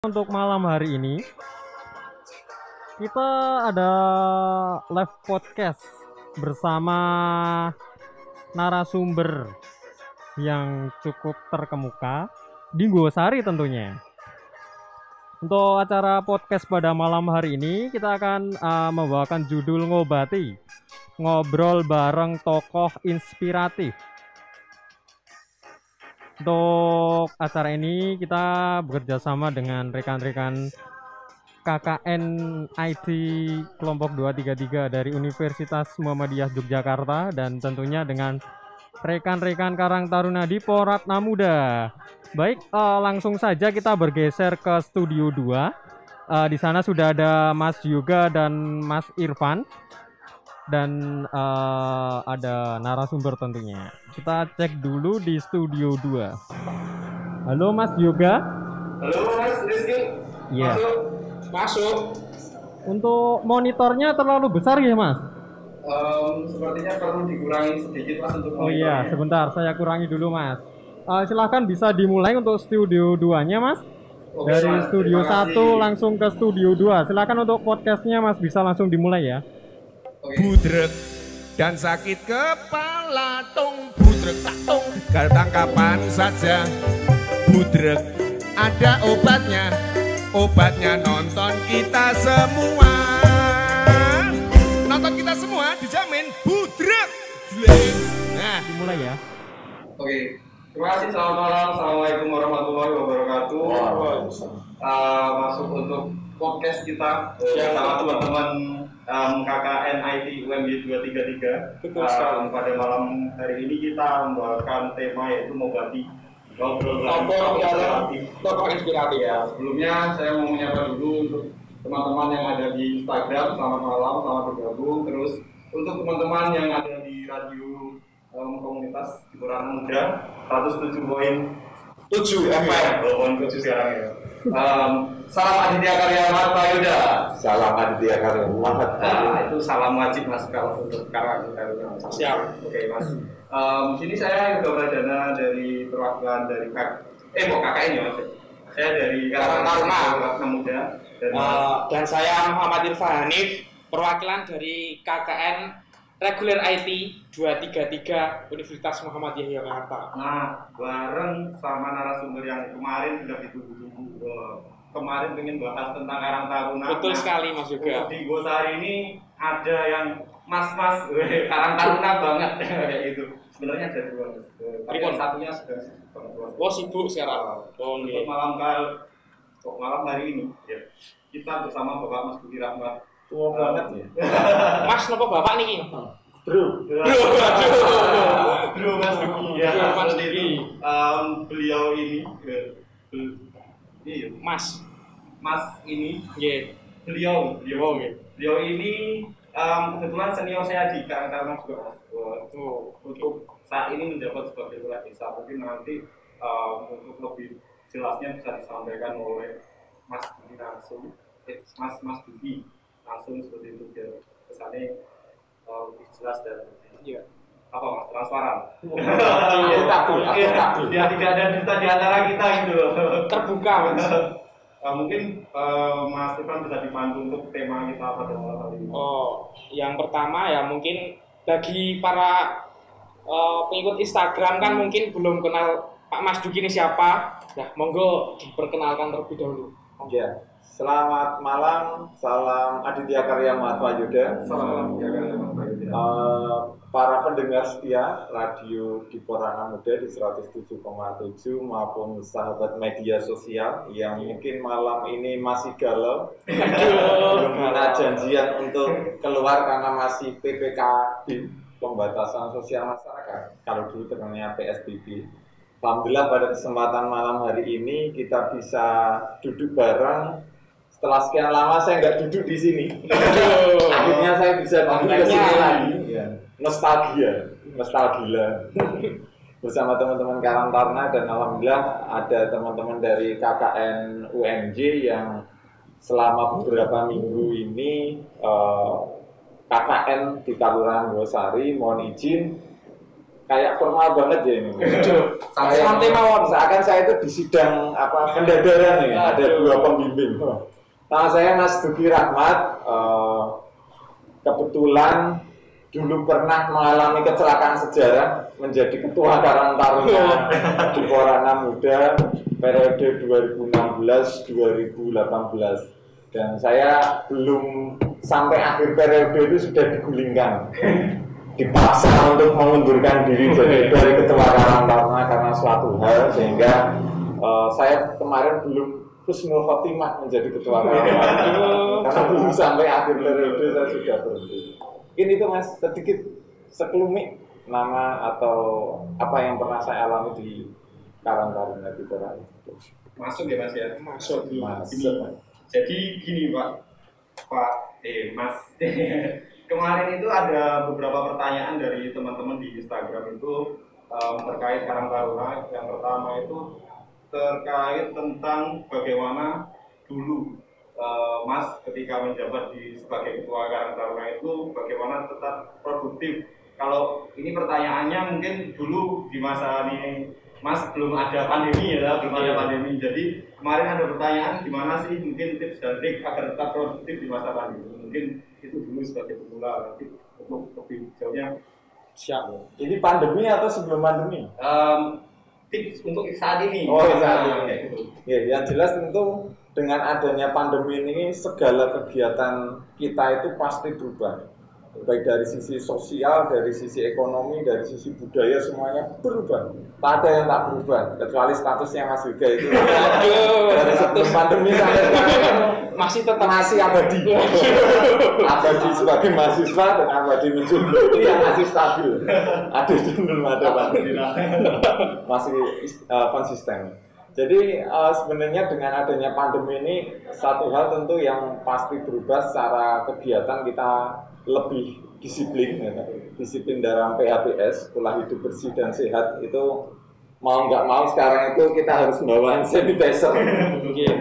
untuk malam hari ini kita ada live podcast bersama narasumber yang cukup terkemuka di Gosari tentunya. Untuk acara podcast pada malam hari ini kita akan uh, membawakan judul ngobati ngobrol bareng tokoh inspiratif. Untuk acara ini kita bekerja sama dengan rekan-rekan KKN IT kelompok 233 dari Universitas Muhammadiyah Yogyakarta dan tentunya dengan rekan-rekan Karang Taruna di Poratna Muda. Baik, uh, langsung saja kita bergeser ke studio 2. Uh, di sana sudah ada Mas Yoga dan Mas Irfan dan uh, ada narasumber tentunya. Kita cek dulu di studio 2. Halo Mas Yoga. Halo Mas Rizky. Iya. Masuk. Masuk. Untuk monitornya terlalu besar ya Mas? Em, sepertinya perlu dikurangi sedikit Mas untuk Oh iya, sebentar saya kurangi dulu Mas. Uh, silahkan bisa dimulai untuk studio 2-nya Mas. Oke, Dari Mas, studio terima 1 kasih. langsung ke studio 2. Silakan untuk podcastnya Mas bisa langsung dimulai ya. Budrek dan sakit kepala tung budrek tak tung datang kapan saja budrek ada obatnya obatnya nonton kita semua nonton kita semua dijamin budrek nah Dimulai ya. Oke. Terima kasih. Selamat malam. Assalamualaikum warahmatullahi wabarakatuh. Eh, masuk untuk podcast kita bersama teman-teman em, KKN IT UMY 233. Betul Em, sekali. pada malam hari ini kita membawakan tema yaitu mengobati ngobrol bareng inspiratif. Ya, sebelumnya saya mau menyapa dulu untuk teman-teman yang ada di Instagram, selamat malam, selamat bergabung. Terus untuk teman-teman yang ada di radio em, komunitas di Purana Muda, 107 Tujuh FM, walaupun tujuh sekarang ya. Em, salam Aditya Karya Marta Yuda. Salam Aditya Karya Muhammad. Nah, itu salam wajib mas kalau untuk karang Siap. Oke mas. Em, sini saya Yuda Pradana dari perwakilan dari kak eh kok KKN ya mas. Saya dari Karang Taruna. Muda dan Eh, dan saya Muhammad Irfan Hanif, perwakilan dari KKN Reguler IT 233 Universitas Muhammadiyah Yogyakarta. Nah, bareng sama narasumber yang kemarin sudah ditunggu-tunggu. Kemarin pengen bahas tentang Karang Taruna. Betul Nah, sekali Mas Yoga. di Gosari ini ada yang mas-mas Karang Taruna banget kayak gitu. Sebenarnya ada dua. Eh, Tapi yang satunya sudah sibuk. Oh sibuk sekarang. Oh Untuk nih. malam kali kok malam hari ini ya kita bersama Bapak Mas Budi Rahmat. Tua banget ya. Mas nopo bapak nih? Bro, bro, bro Mas Budi ya. Bro, Mas Budi. itu. Em, beliau ini, ya, iya, Mas. Mas ini, Iya. beliau, beliau, Oh, iya. beliau ini em, kebetulan senior saya di Karang Taruna juga Mas. Oh, untuk saat ini menjabat sebagai kepala desa mungkin nanti em, untuk lebih jelasnya bisa disampaikan oleh Mas Budi langsung, eh, Mas Mas Budi langsung seperti itu biar kesannya em, lebih jelas dan Iya. Apa mas transparan. Iya, takut, takut, Iya, takut. biar tidak ada dusta di antara kita gitu loh. Terbuka Mas. Eh, mungkin eh, Mas Irfan bisa dipandu untuk tema kita pada malam hari ini. Oh, yang pertama ya mungkin bagi para eh, pengikut Instagram kan mungkin belum kenal Pak Mas Duki ini siapa. Ya, monggo diperkenalkan terlebih dahulu. Ya, selamat malam, salam Aditya Karya Mahatma Yuda. Salam ya kan Eh, para pendengar setia radio di Porana Muda di 107,7 maupun sahabat media sosial yang mungkin malam ini masih galau. Belum pernah janjian untuk keluar karena masih PPKB pembatasan sosial masyarakat. Kalau dulu terkenalnya PSBB Alhamdulillah pada kesempatan malam hari ini kita bisa duduk bareng setelah sekian lama saya nggak duduk di sini. Akhirnya saya bisa duduk ke sini lagi. Ya. nostalgia. Nostalgia. Bersama teman-teman Karang Taruna dan alhamdulillah ada teman-teman dari KKN UMJ yang selama beberapa minggu ini eh, KKN di Kelurahan Gosari mohon izin. Kayak formal banget ya ini. Santai mawon. Seakan saya itu di sidang apa pendadaran nih, ada dua pembimbing. Nama saya Mas Duki Rahmat. eh, kebetulan dulu pernah mengalami kecelakaan sejarah menjadi ketua Karang Taruna di Porana Muda periode 2016-2018 dan saya belum sampai akhir periode itu sudah digulingkan. Dipaksa untuk mengundurkan diri jadi dari ketua Karang Taruna karena suatu hal sehingga eh, saya kemarin belum husnul khotimah menjadi ketua karena belum sampai akhir periode saya sudah berhenti. Ini tuh mas sedikit sekelumit nama atau apa yang pernah saya alami di Karang Taruna di Porana Masuk ya Mas ya. Masuk. Masuk. Jadi gini Pak, Pak, eh Mas, kemarin itu ada beberapa pertanyaan dari teman-teman di Instagram itu em, terkait Karang Taruna. Yang pertama itu terkait tentang bagaimana dulu eh, Mas ketika menjabat di sebagai ketua Karang Taruna itu bagaimana tetap produktif. Kalau ini pertanyaannya mungkin dulu di masa ini Mas belum ada pandemi ya, belum ada Iya. pandemi. Jadi kemarin ada pertanyaan gimana sih mungkin tips dan trik agar tetap produktif di masa pandemi. Mungkin itu dulu sebagai pemula nanti untuk lebih jauhnya Siap. ini pandemi atau sebelum pandemi Em, tips untuk saat ini. Oh, saat Nah, ini. Ya, yang jelas tentu dengan adanya pandemi ini segala kegiatan kita itu pasti berubah. Baik dari sisi sosial, dari sisi ekonomi, dari sisi budaya semuanya berubah. Tak ada yang tak berubah, kecuali statusnya Mas Yuga itu. dari sebelum pandemi sampai sekarang Masih tetap masih abadi. abadi sebagai mahasiswa dan abadi menjomblo itu yang masih stabil. Ada belum ada masih uh, konsisten. Jadi uh, sebenarnya dengan adanya pandemi ini satu hal tentu yang pasti berubah secara kegiatan kita lebih disiplin, ya, disiplin dalam PHBS, pola hidup bersih dan sehat itu mau nggak mau sekarang itu kita harus bawa hand sanitizer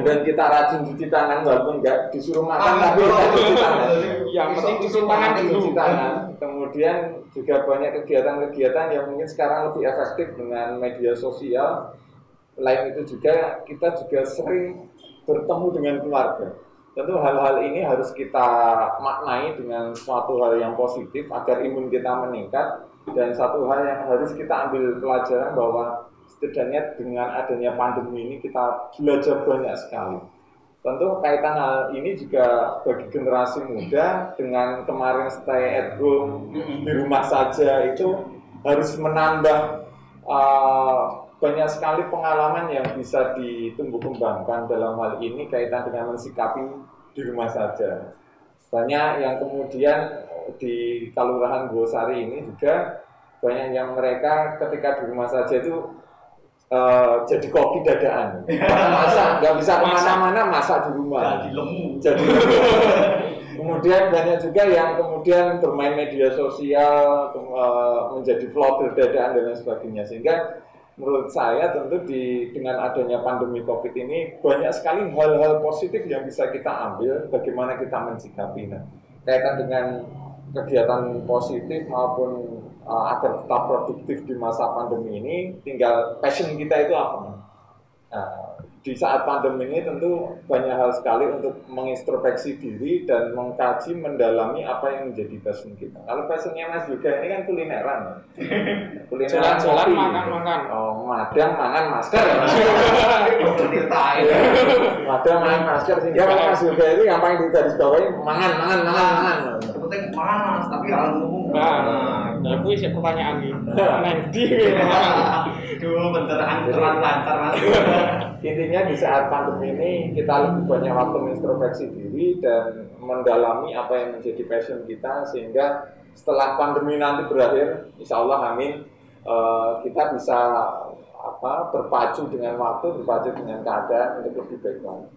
dan kita rajin cuci tangan walaupun nggak disuruh makan Ah, tapi kita cuci tangan yang penting cuci tangan dulu. cuci tangan. Kemudian juga banyak kegiatan-kegiatan yang mungkin sekarang lebih efektif dengan media sosial. Selain itu juga kita juga sering bertemu dengan keluarga. Tentu hal-hal ini harus kita maknai dengan suatu hal yang positif agar imun kita meningkat dan satu hal yang harus kita ambil pelajaran bahwa setidaknya dengan adanya pandemi ini kita belajar banyak sekali. Tentu kaitan hal ini juga bagi generasi muda dengan kemarin stay at home di rumah saja itu harus menambah uh, banyak sekali pengalaman yang bisa ditumbuh kembangkan dalam hal ini kaitan dengan mensikapi di rumah saja. Banyak yang kemudian di Kalurahan Bosari ini juga banyak yang mereka ketika di rumah saja itu eh, jadi koki dadaan. Masak, nggak bisa ke mana-mana masak di rumah. Jadi lemu. Jadi kemudian banyak juga yang kemudian bermain media sosial eh, menjadi vlogger dadaan dan lain sebagainya sehingga menurut saya tentu di dengan adanya pandemi covid ini banyak sekali hal-hal positif yang bisa kita ambil bagaimana kita mensikapinya kaitan dengan kegiatan positif maupun uh, agar tetap produktif di masa pandemi ini tinggal passion kita itu apa Nah, di saat pandemi ini tentu banyak hal sekali untuk mengintrospeksi diri dan mengkaji mendalami apa yang menjadi passion kita. Kalau passionnya Mas juga ini kan kulineran. kulineran Jalan-jalan, makan-makan. Oh, madang mangan masker. Madang mangan masker sehingga kalau Mas juga itu yang paling digarisbawahi mangan mangan mangan mangan. Penting mana mas, tapi kalau ngomong. Nah, nah itu sih pertanyaan nih. Nanti. Dulu beneran terlalu lancar mas. Intinya di saat pandemi ini kita lebih banyak waktu mengintrospeksi diri dan mendalami apa yang menjadi passion kita sehingga setelah pandemi nanti berakhir, insya Allah amin, eh, kita bisa apa berpacu dengan waktu, berpacu dengan keadaan untuk lebih baik lagi.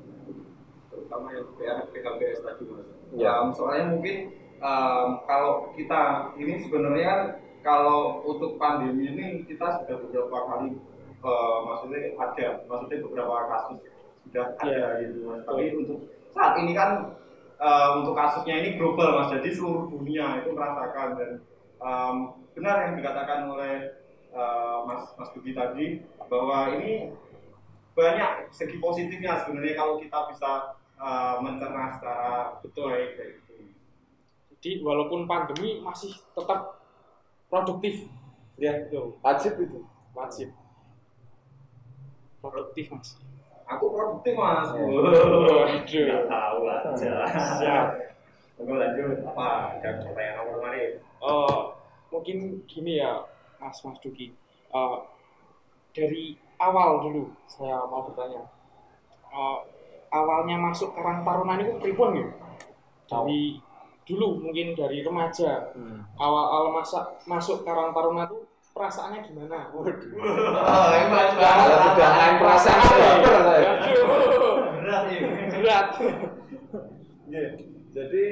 terutama yang PKBS tadi mas. Ya. Soalnya mungkin em, kalau kita ini sebenarnya kalau untuk pandemi ini kita sudah beberapa kali eh, maksudnya ada maksudnya beberapa kasus sudah ada Ya. gitu mas. Tapi untuk saat ini kan eh, untuk kasusnya ini global mas. Jadi seluruh dunia itu merasakan dan em, benar yang dikatakan oleh eh, Mas Mas Budi tadi bahwa ini banyak segi positifnya sebenarnya kalau kita bisa eh, mencerna secara Betul. baik kayak gitu. Jadi walaupun pandemi masih tetap produktif. Ya, Tuh, wajib itu. wajib. Produktif mas. Aku produktif mas. Ya. Waduh. Nggak tahu aja. Siap. Oke lanjut apa? Ada pertanyaan nomor kemarin. Eh, mungkin gini ya, Mas Mas Duki. Eh, dari awal dulu saya mau bertanya. Eh, awalnya masuk Karang Taruna itu pripun ya? Dari dulu mungkin dari remaja. Hmm. Awal-awal masa masuk Karang Taruna itu perasaannya gimana? Oh, hebat Sudah main perasaan Berat ini. berat. Iya. Jadi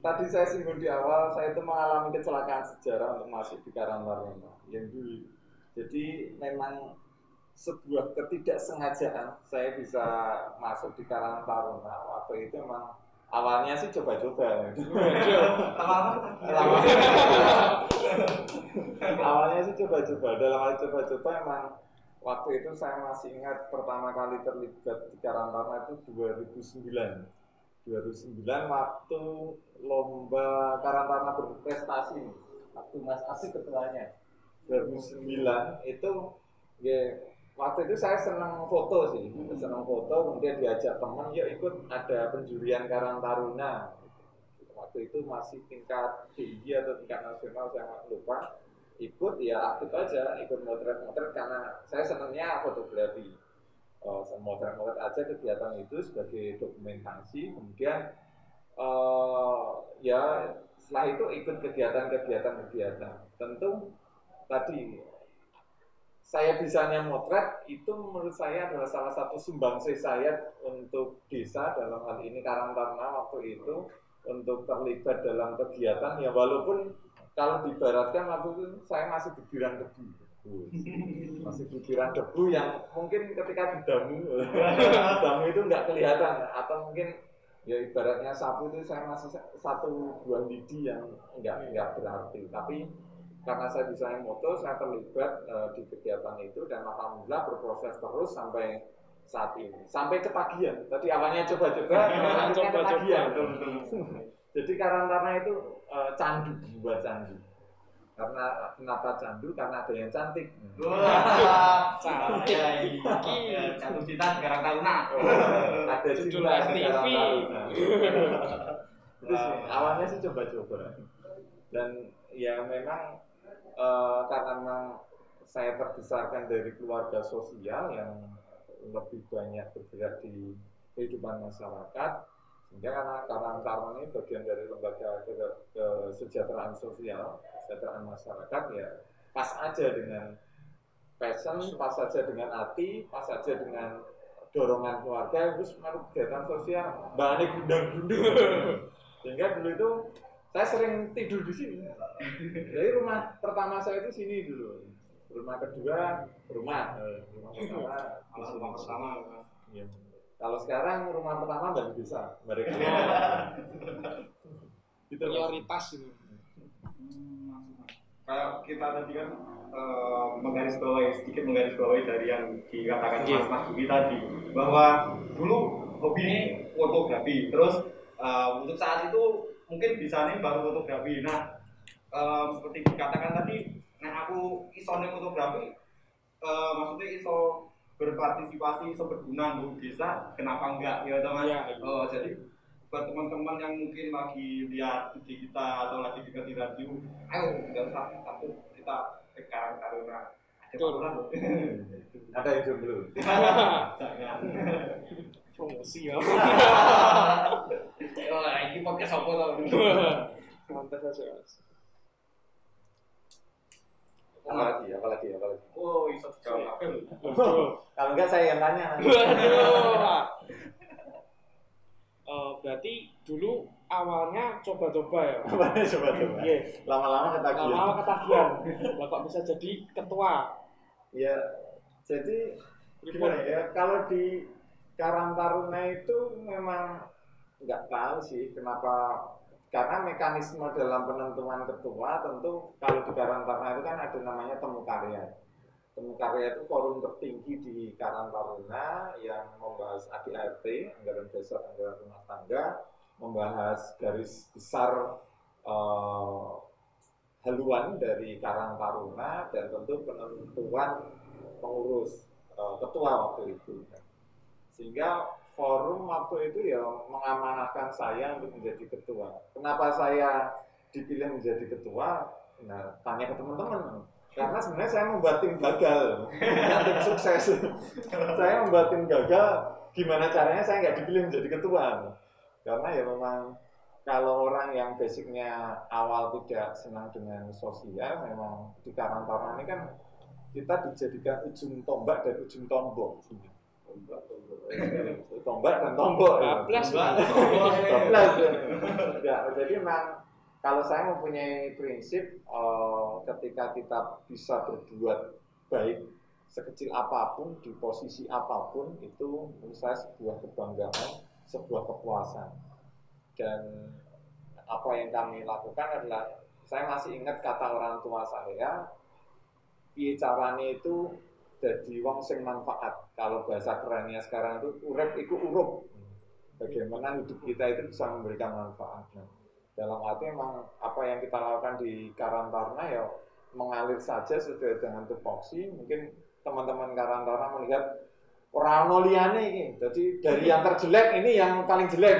tadi saya singgung di awal, saya itu mengalami kecelakaan sejarah untuk masuk di Karang Taruna yang dulu. Jadi memang sebuah ketidaksengajaan saya bisa masuk di Karang Taruna waktu itu memang awalnya sih coba-coba. awalnya sih coba-coba. Dalam hal coba-coba emang waktu itu saya masih ingat pertama kali terlibat di Karang Taruna itu 2009. 2009 waktu lomba Karang Taruna berprestasi waktu Mas Asik ketuanya 2009 itu ya waktu itu saya senang foto sih senang foto kemudian diajak teman yuk ikut ada penjurian Karang Taruna. Waktu itu masih tingkat tinggi atau tingkat nasional saya lupa. Ikut ya aktif aja ikut motret-motret karena saya senangnya fotografi. Uh, motret-motret aja kegiatan itu sebagai dokumentasi kemudian eh, ya setelah itu ikut kegiatan-kegiatan kegiatan tentu tadi saya bisanya motret itu menurut saya adalah salah satu sumbangsi saya untuk desa dalam hal ini Taruna waktu itu untuk terlibat dalam kegiatan. Ya walaupun kalau dibaratkan waktu itu saya masih butiran debu. Masih butiran debu yang mungkin ketika didamu damu itu nggak kelihatan. Atau mungkin ya ibaratnya sapu itu saya masih satu buah lidi yang nggak nggak berarti. Tapi karena saya bisa moto saya terlibat eh, di kegiatan itu dan alhamdulillah berproses terus sampai saat ini. Sampai ketagihan. Tadi awalnya coba-coba Coba-coba. ketagihan. Jadi karena itu eh, candu buat candu. Karena kenapa candu? Karena ada yang cantik. Wah, Cantik. Jatuh cinta sekarang taruna. ada Judul cinta di FTV. Karang Taruna. itu sih awalnya sih coba-coba. Dan ya memang eh, karena saya terbesarkan dari keluarga sosial yang lebih banyak bergerak di kehidupan masyarakat sehingga karena Karang Taruna ini bagian dari lembaga ke- kesejahteraan sosial kesejahteraan masyarakat ya pas aja dengan passion pas aja dengan hati pas aja dengan dorongan keluarga terus melakukan kegiatan sosial. Balik gundang sehingga dulu itu saya sering tidur di sini jadi rumah pertama saya itu sini dulu rumah kedua rumah Eh, rumah pertama rumah pertama, Iya. kalau sekarang rumah pertama nggak bisa mereka itu. Prioritas itu. kayak kita tadi kan eh, menggarisbawahi sedikit menggarisbawahi dari yang dikatakan Iya. Mas Mas tadi bahwa dulu hobi ini fotografi terus eh, untuk saat itu mungkin bisa nih baru fotografi nah eh, seperti dikatakan tadi nah aku iso nih fotografi eh, maksudnya iso berpartisipasi iso berguna untuk desa kenapa enggak ya teman Iya. Oh, jadi buat teman-teman yang mungkin lagi lihat di kita atau lagi dengar di radio, ayo nggak usah takut kita ke Karang Taruna. Ada yang jomblo Jangan. Promosi ya. Oh, ini podcast apa tau? Mantap aja. Mas. apalagi apalagi apalagi Oh, iso jawab apa lho? kalau enggak saya yang tanya Waduh. Eh, berarti dulu awalnya coba-coba ya. coba coba Iya. lama-lama ketagihan Lama-lama ketagihan. Lah kok bisa jadi ketua? Ya, jadi gimana ya? Kalau di Karang Taruna itu memang nggak tahu sih kenapa karena mekanisme dalam penentuan ketua tentu kalau di Karang Taruna itu kan ada namanya temu karya. Temu karya itu forum tertinggi di Karang Taruna yang membahas ADART, anggaran dasar anggaran rumah tangga, membahas garis besar eh, haluan dari Karang Taruna dan tentu penentuan pengurus eh, ketua waktu itu. Sehingga forum waktu itu ya mengamanahkan saya untuk menjadi ketua. Kenapa saya dipilih menjadi ketua? Nah, tanya ke teman-teman. Karena sebenarnya saya membuat tim gagal, tim sukses. saya membuat tim gagal, gimana caranya saya nggak dipilih menjadi ketua? Karena ya memang kalau orang yang basicnya awal tidak senang dengan sosial, memang di Karantara ini kan kita dijadikan ujung tombak dan ujung tombol tombak dan tombol ya. Bablas. Ya, jadi memang kalau saya mempunyai prinsip eh, ketika kita bisa berbuat baik sekecil apa pun di posisi apa pun itu menurut saya sebuah kebanggaan, sebuah kepuasan. Dan apa yang kami lakukan adalah saya masih ingat kata orang tua saya, piye carane itu jadi wong sing manfaat. Kalau bahasa kerennya sekarang itu urep iku urup. Bagaimana hidup kita itu bisa memberikan manfaat. Nah, dalam arti memang apa yang kita lakukan di Karantarna ya mengalir saja sesuai dengan tupoksi. Mungkin teman-teman Karantarna melihat orang noliane ini. Jadi dari yang terjelek ini yang paling jelek.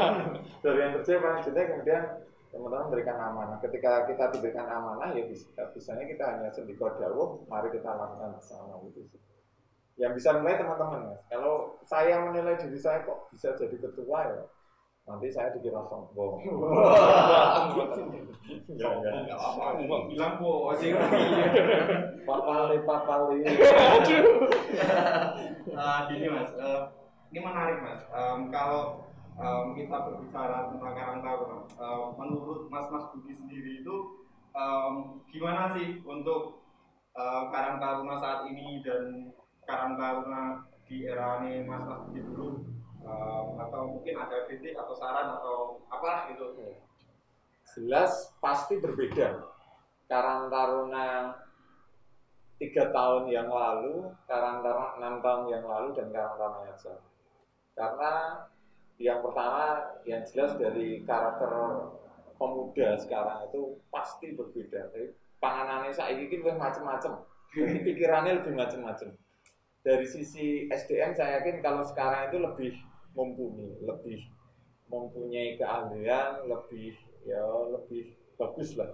dari yang terjelek paling jelek kemudian teman-teman berikan amanah. Ketika kita diberikan amanah ya bisa, bisanya kita hanya sendiko dawuh, mari kita lakukan bersama gitu sih. Yang bisa menilai teman-teman ya. Kalau saya menilai diri saya kok bisa jadi ketua ya, nanti saya dikira sombong. ya, enggak. Enggak apa-apa, Bang. bilang bos. Papali, papali. Eh, gini mas, eh, ini menarik mas. Em, kalau em, kita berbicara tentang Karang Taruna, em, menurut Mas Mas Budi sendiri itu em, gimana sih untuk eh, Karang Taruna saat ini dan Karang Taruna di era ini Mas Mas Budi dulu? Em, atau mungkin ada kritik atau saran atau apalah gitu? Jelas pasti berbeda. Karang Taruna tiga tahun yang lalu, Karang Taruna enam tahun yang lalu, dan Karang Taruna yang sekarang. Karena yang pertama yang jelas dari karakter pemuda sekarang itu pasti berbeda. Jadi panganannya saya ini lebih macam-macam. Jadi pikirannya lebih macam-macam. Dari sisi SDM saya yakin kalau sekarang itu lebih mumpuni, lebih mempunyai keahlian, lebih ya lebih bagus lah.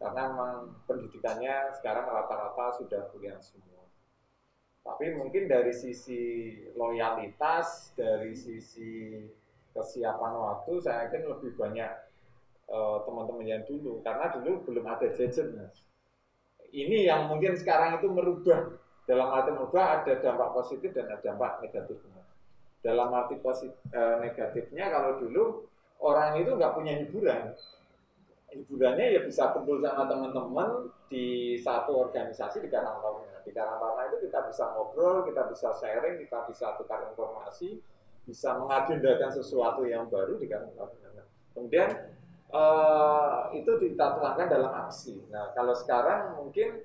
Karena memang pendidikannya sekarang rata-rata sudah kuliah semua. Tapi mungkin dari sisi loyalitas, dari sisi kesiapan waktu, saya yakin lebih banyak eh, teman-teman yang dulu. Karena dulu belum ada gadget. Ini yang mungkin sekarang itu merubah. Dalam arti merubah ada dampak positif dan ada dampak negatifnya. Dalam arti positif, negatifnya kalau dulu orang itu nggak punya hiburan. Hiburannya ya bisa kumpul sama teman-teman di satu organisasi di Karang Taruna. Di Karang Taruna itu kita bisa ngobrol, kita bisa sharing, kita bisa tukar informasi, bisa mengagendakan sesuatu yang baru di Karang Taruna. Kemudian eh, itu kita tuangkan dalam aksi. Nah kalau sekarang mungkin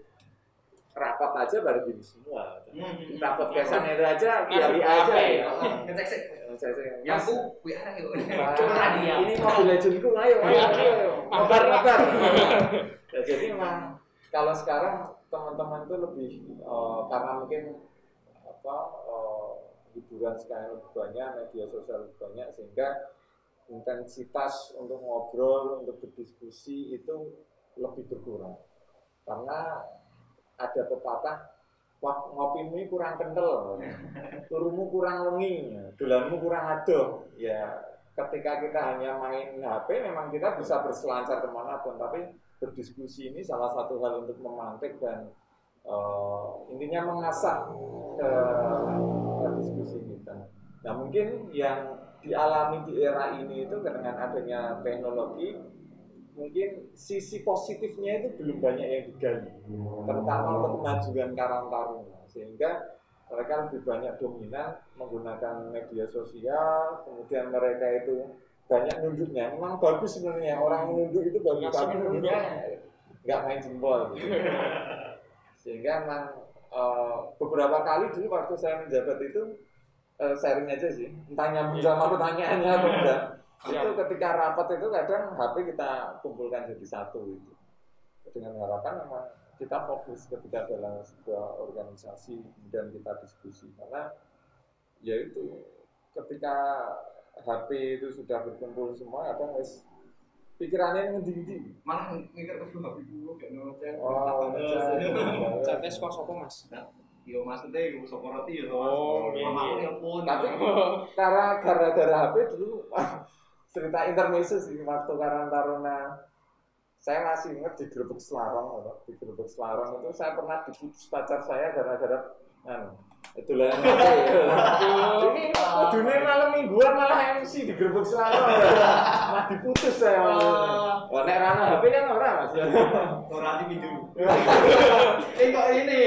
rapat aja baru gini semua. Hmm. Kita podcastan itu aja, WA aja ya. Yang Mas, ku, wih ada yuk. Wah, Cuma hadiah. Ini Mobile Legendku, ayo, ayo, ayo, ayo. Mabar, mabar. Ya, jadi memang kalau sekarang teman-teman itu lebih eh, karena mungkin apa eh, hiburan sekarang lebih banyak, media sosial lebih banyak sehingga intensitas untuk ngobrol, untuk berdiskusi itu lebih berkurang. Karena ada pepatah Wah, ngopimu ini kurang kental, turumu kurang wengi, dolanmu kurang adoh. Ya, ketika kita hanya main HP, memang kita bisa berselancar ke mana pun, tapi berdiskusi ini salah satu hal untuk memantik dan eh, intinya mengasah ke, ke diskusi kita. Nah, mungkin yang dialami di era ini itu dengan adanya teknologi, mungkin sisi positifnya itu belum banyak yang digali terutama untuk kemajuan Karang Taruna sehingga mereka lebih banyak dominan menggunakan media sosial kemudian mereka itu banyak nunduknya. Memang bagus sebenarnya orang nunduk itu bagus, tapi nunduk. nunduknya nggak main jempol. Gitu. Sehingga memang eh, beberapa kali dulu waktu saya menjabat itu eh, sharing aja sih, entah nyambung sama pertanyaannya atau enggak. Siap. Itu ketika rapat itu kadang HP kita kumpulkan jadi satu gitu. Dengan harapan memang kita fokus ketika dalam sebuah organisasi dan kita diskusi karena ya itu ketika HP itu sudah berkumpul semua kadang wis pikirannya ngendi-ngendi. Malah mikir ke dulu dulu kan ngecek. Oh, ngecek. Chatnya kok sopo mas? Yo maksudnya yo sapa roti yo Oh, sama iya, mama iya. ya pun. Tapi karena gara-gara HP dulu cerita intermezzo sih waktu Karang Taruna saya masih ingat di Gerbek Selarong apa? di Gerbek Selarong itu saya pernah diputus pacar saya gara-gara anu itulah yang ini dunia malam mingguan malah MC di Gerbek Selarong malah diputus saya Wah, nek rana HP kan orang mas Ora di minggu. Eh kok ini?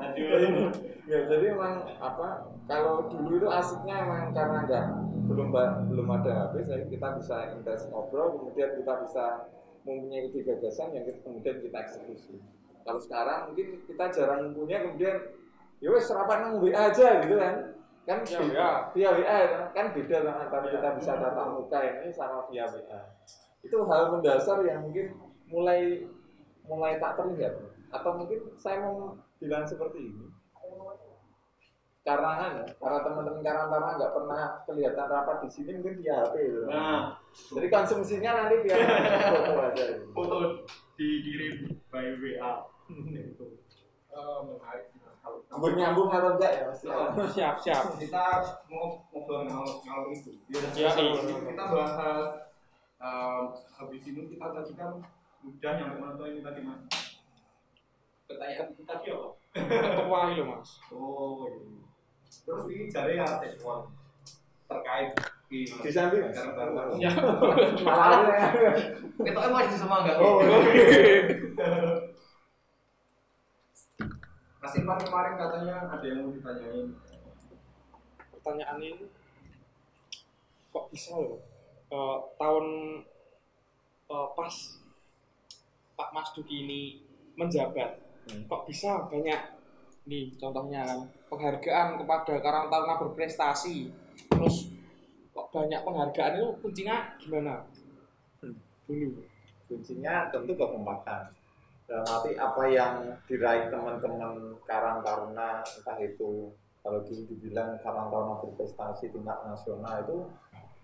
Aduh. ya jadi emang apa kalau dulu itu asiknya emang karena enggak belum belum ada HP saya kita bisa intens ngobrol kemudian kita bisa mempunyai ide gagasan yang kita- kemudian kita eksekusi. Kalau sekarang mungkin kita jarang punya kemudian ya wes serapan nang WA aja gitu kan kan Ya, via, WA. via WA kan beda kan antara kita bisa tatap muka ini sama via WA itu hal mendasar yang mungkin mulai mulai tak terlihat atau mungkin saya mau bilang seperti ini karena kan para teman-teman karantana nggak pernah kelihatan rapat di sini mungkin via HP gitu. Nah, Jadi konsumsinya nanti via foto aja. gitu. foto dikirim by WA. Itu. Eh, menarik. Nyambung nyambung atau enggak ya pasti. Siap siap. Kita mau ngobrol ngalor ngalor itu. Ya, iya. Kita bahas em, habis ini kita tadi kan udah nyampe mana tuh ini tadi mas? Pertanyaan kita tadi apa? Ketua itu mas. Oh iya. Terus ini jari ya semua terkait di samping, Ya. Malah ya. Kita kan masih semua enggak? Oh, Mas Irfan kemarin katanya ada yang mau ditanyain. Pertanyaan ini kok bisa loh eh, tahun eh, pas Pak Mas Duki ini menjabat Hmm. kok bisa banyak nih contohnya kan penghargaan kepada Karang Taruna berprestasi terus kok banyak penghargaan itu kuncinya gimana Hmm. dulu kuncinya tentu kekompakan. Dalam arti apa yang diraih teman-teman Karang Taruna entah itu kalau dulu dibilang Karang Taruna berprestasi tingkat nasional itu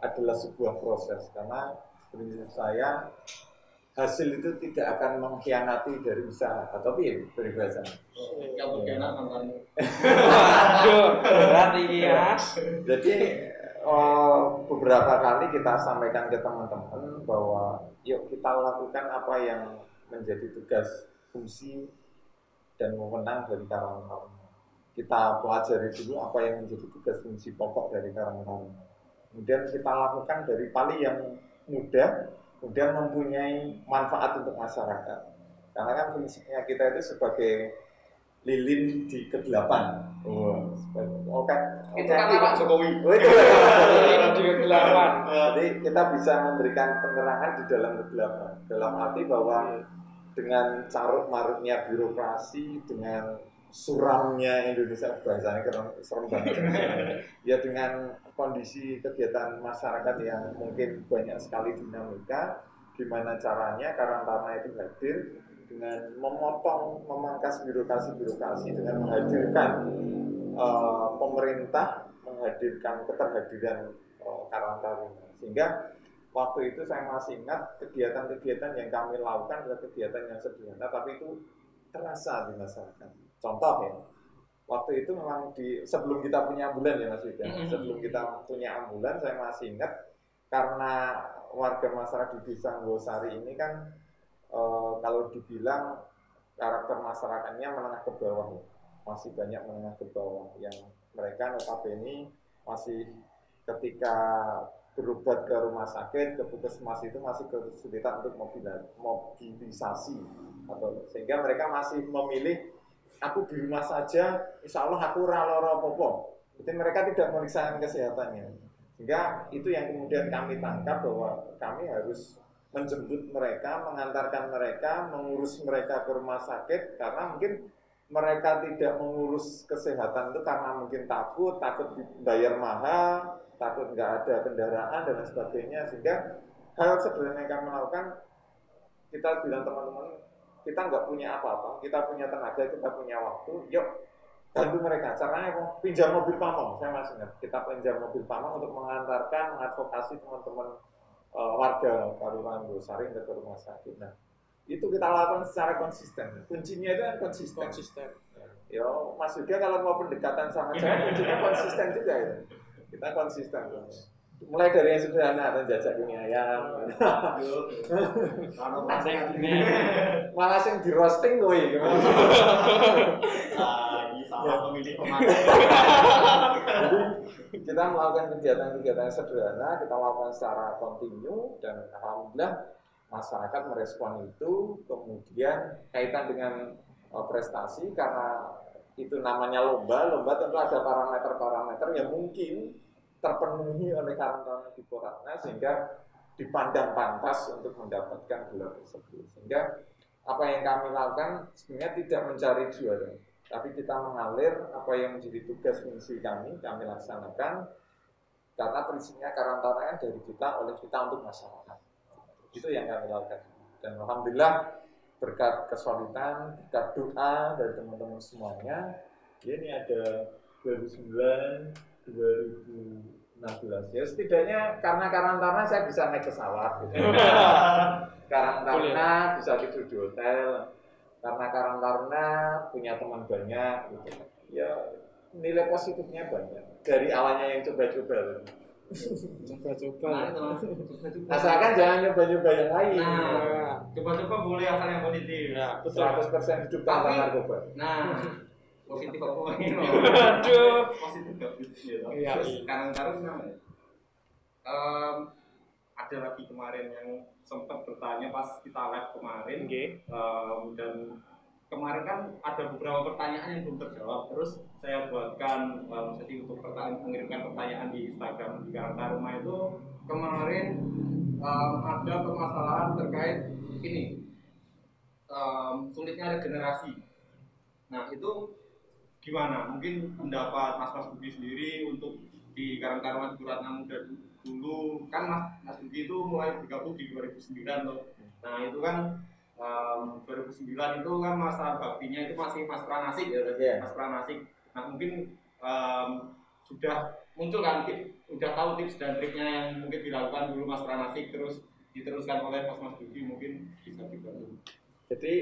adalah sebuah proses. Karena prinsip saya hasil itu tidak akan mengkhianati dari usaha atau piye. Yang mantan. Aduh, berat ini mas Jadi eh, beberapa kali kita sampaikan ke teman-teman bahwa yuk kita lakukan apa yang menjadi tugas fungsi dan wewenang dari Karang Taruna. Kita pelajari dulu apa yang menjadi tugas fungsi pokok dari Karang Taruna. Kemudian kita lakukan dari paling yang mudah, kemudian mempunyai manfaat untuk masyarakat. Karena kan prinsipnya kita itu sebagai lilin di kedelapan. Oh, oke. Itu kata Pak Jokowi. Oh, itu Jadi kita bisa memberikan penerangan di dalam kegelapan. Dalam arti bahwa dengan carut marutnya birokrasi, dengan suramnya Indonesia bahasanya keren serem banget. ya dengan kondisi kegiatan masyarakat yang mungkin banyak sekali dinamika, gimana caranya Karantana itu hadir dengan memotong, memangkas birokrasi-birokrasi dengan menghadirkan eh, pemerintah, menghadirkan keterhadiran eh, Karantana. Sehingga waktu itu saya masih ingat kegiatan-kegiatan yang kami lakukan adalah kegiatan yang sederhana, tapi itu terasa di masyarakat. Contoh ya, waktu itu memang di sebelum kita punya ambulan ya Mas Wida, Mhm. sebelum kita punya ambulan saya masih ingat karena warga masyarakat di desa Nggosari ini kan eh, kalau dibilang karakter masyarakatnya menengah ke bawah ya. masih banyak menengah ke bawah yang mereka notabene masih ketika berobat ke rumah sakit ke puskesmas itu masih kesulitan untuk mobilisasi. Atau sehingga mereka masih memilih aku di rumah saja insya Allah aku lara apa-apa. Jadi mereka tidak memeriksakan kesehatannya. Sehingga itu yang kemudian kami tangkap bahwa kami harus menjemput mereka, mengantarkan mereka, mengurus mereka ke rumah sakit karena mungkin mereka tidak mengurus kesehatan itu karena mungkin takut, takut dibayar mahal, takut nggak ada kendaraan dan sebagainya sehingga hal sederhana yang kami lakukan kita bilang teman-teman kita nggak punya apa-apa, kita punya tenaga, kita punya waktu, yuk bantu mereka. Caranya apa? pinjam mobil pamong, saya masih ingat. Kita pinjam mobil pamong untuk mengantarkan, mengadvokasi teman-teman uh, warga Kalurahan Gosaring ke rumah sakit. Nah, itu kita lakukan secara konsisten. Kuncinya itu kan konsisten. konsisten Ya, Mas Yuda kalau mau pendekatan sama saya, kuncinya konsisten juga ya. Kita konsisten. Mulai dari yang sederhana, ada jajak ini ayam. Malah sing di roasting gue gimana? lagi sama pemilik. Jadi kita melakukan kegiatan-kegiatan yang sederhana, kita lakukan secara kontinu dan alhamdulillah masyarakat merespon itu. Kemudian kaitan dengan uh, prestasi karena itu namanya lomba, lomba tentu ada parameter-parameter yang mungkin terpenuhi oleh karantina di Poratna sehingga dipandang pantas untuk mendapatkan gelar tersebut. Sehingga apa yang kami lakukan sebenarnya tidak mencari juara, tapi kita mengalir apa yang menjadi tugas fungsi kami, kami laksanakan karena prinsipnya karantina dari kita oleh kita untuk masyarakat. Itu yang kami lakukan. Dan alhamdulillah berkat kesulitan, berkat doa dari teman-teman semuanya, ya ini ada 2009, 2016 ya setidaknya karena karantina saya bisa naik pesawat gitu. karantina bisa tidur di hotel karena karantina punya teman banyak gitu. ya nilai positifnya banyak dari awalnya yang coba-coba coba-coba asalkan jangan nyoba-nyoba yang lain Nah, coba-coba boleh asal yang positif. ya betul 100% hidup tanpa narkoba Nah, positif apa ini? Aduh. Positif gak positif ya. Iya, Terus iya. sekarang-sekarang gimana? ya? Em, ada lagi kemarin yang sempat bertanya pas kita live kemarin oke Em, dan kemarin kan ada beberapa pertanyaan yang belum terjawab. Terus saya buatkan um, sesi untuk pertanyaan mengirimkan pertanyaan di Instagram di Karanta Rumah itu kemarin em, ada permasalahan terkait ini. Em, sulitnya regenerasi. Nah itu gimana? Mungkin pendapat Mas Mas Budi sendiri untuk di Karanta Rumah di Ratna Muda dulu. Kan Mas Mas Budi itu mulai bergabung di 2009 loh. Nah itu kan um, 2009 itu kan masa baktinya itu masih Mas Pranasik ya Iya. Mas Pranasik. Nah mungkin um, sudah muncul kan tip, sudah tahu tips dan triknya yang mungkin dilakukan dulu Mas Pranasik terus diteruskan oleh Mas Mas Budi mungkin bisa dibantu. Jadi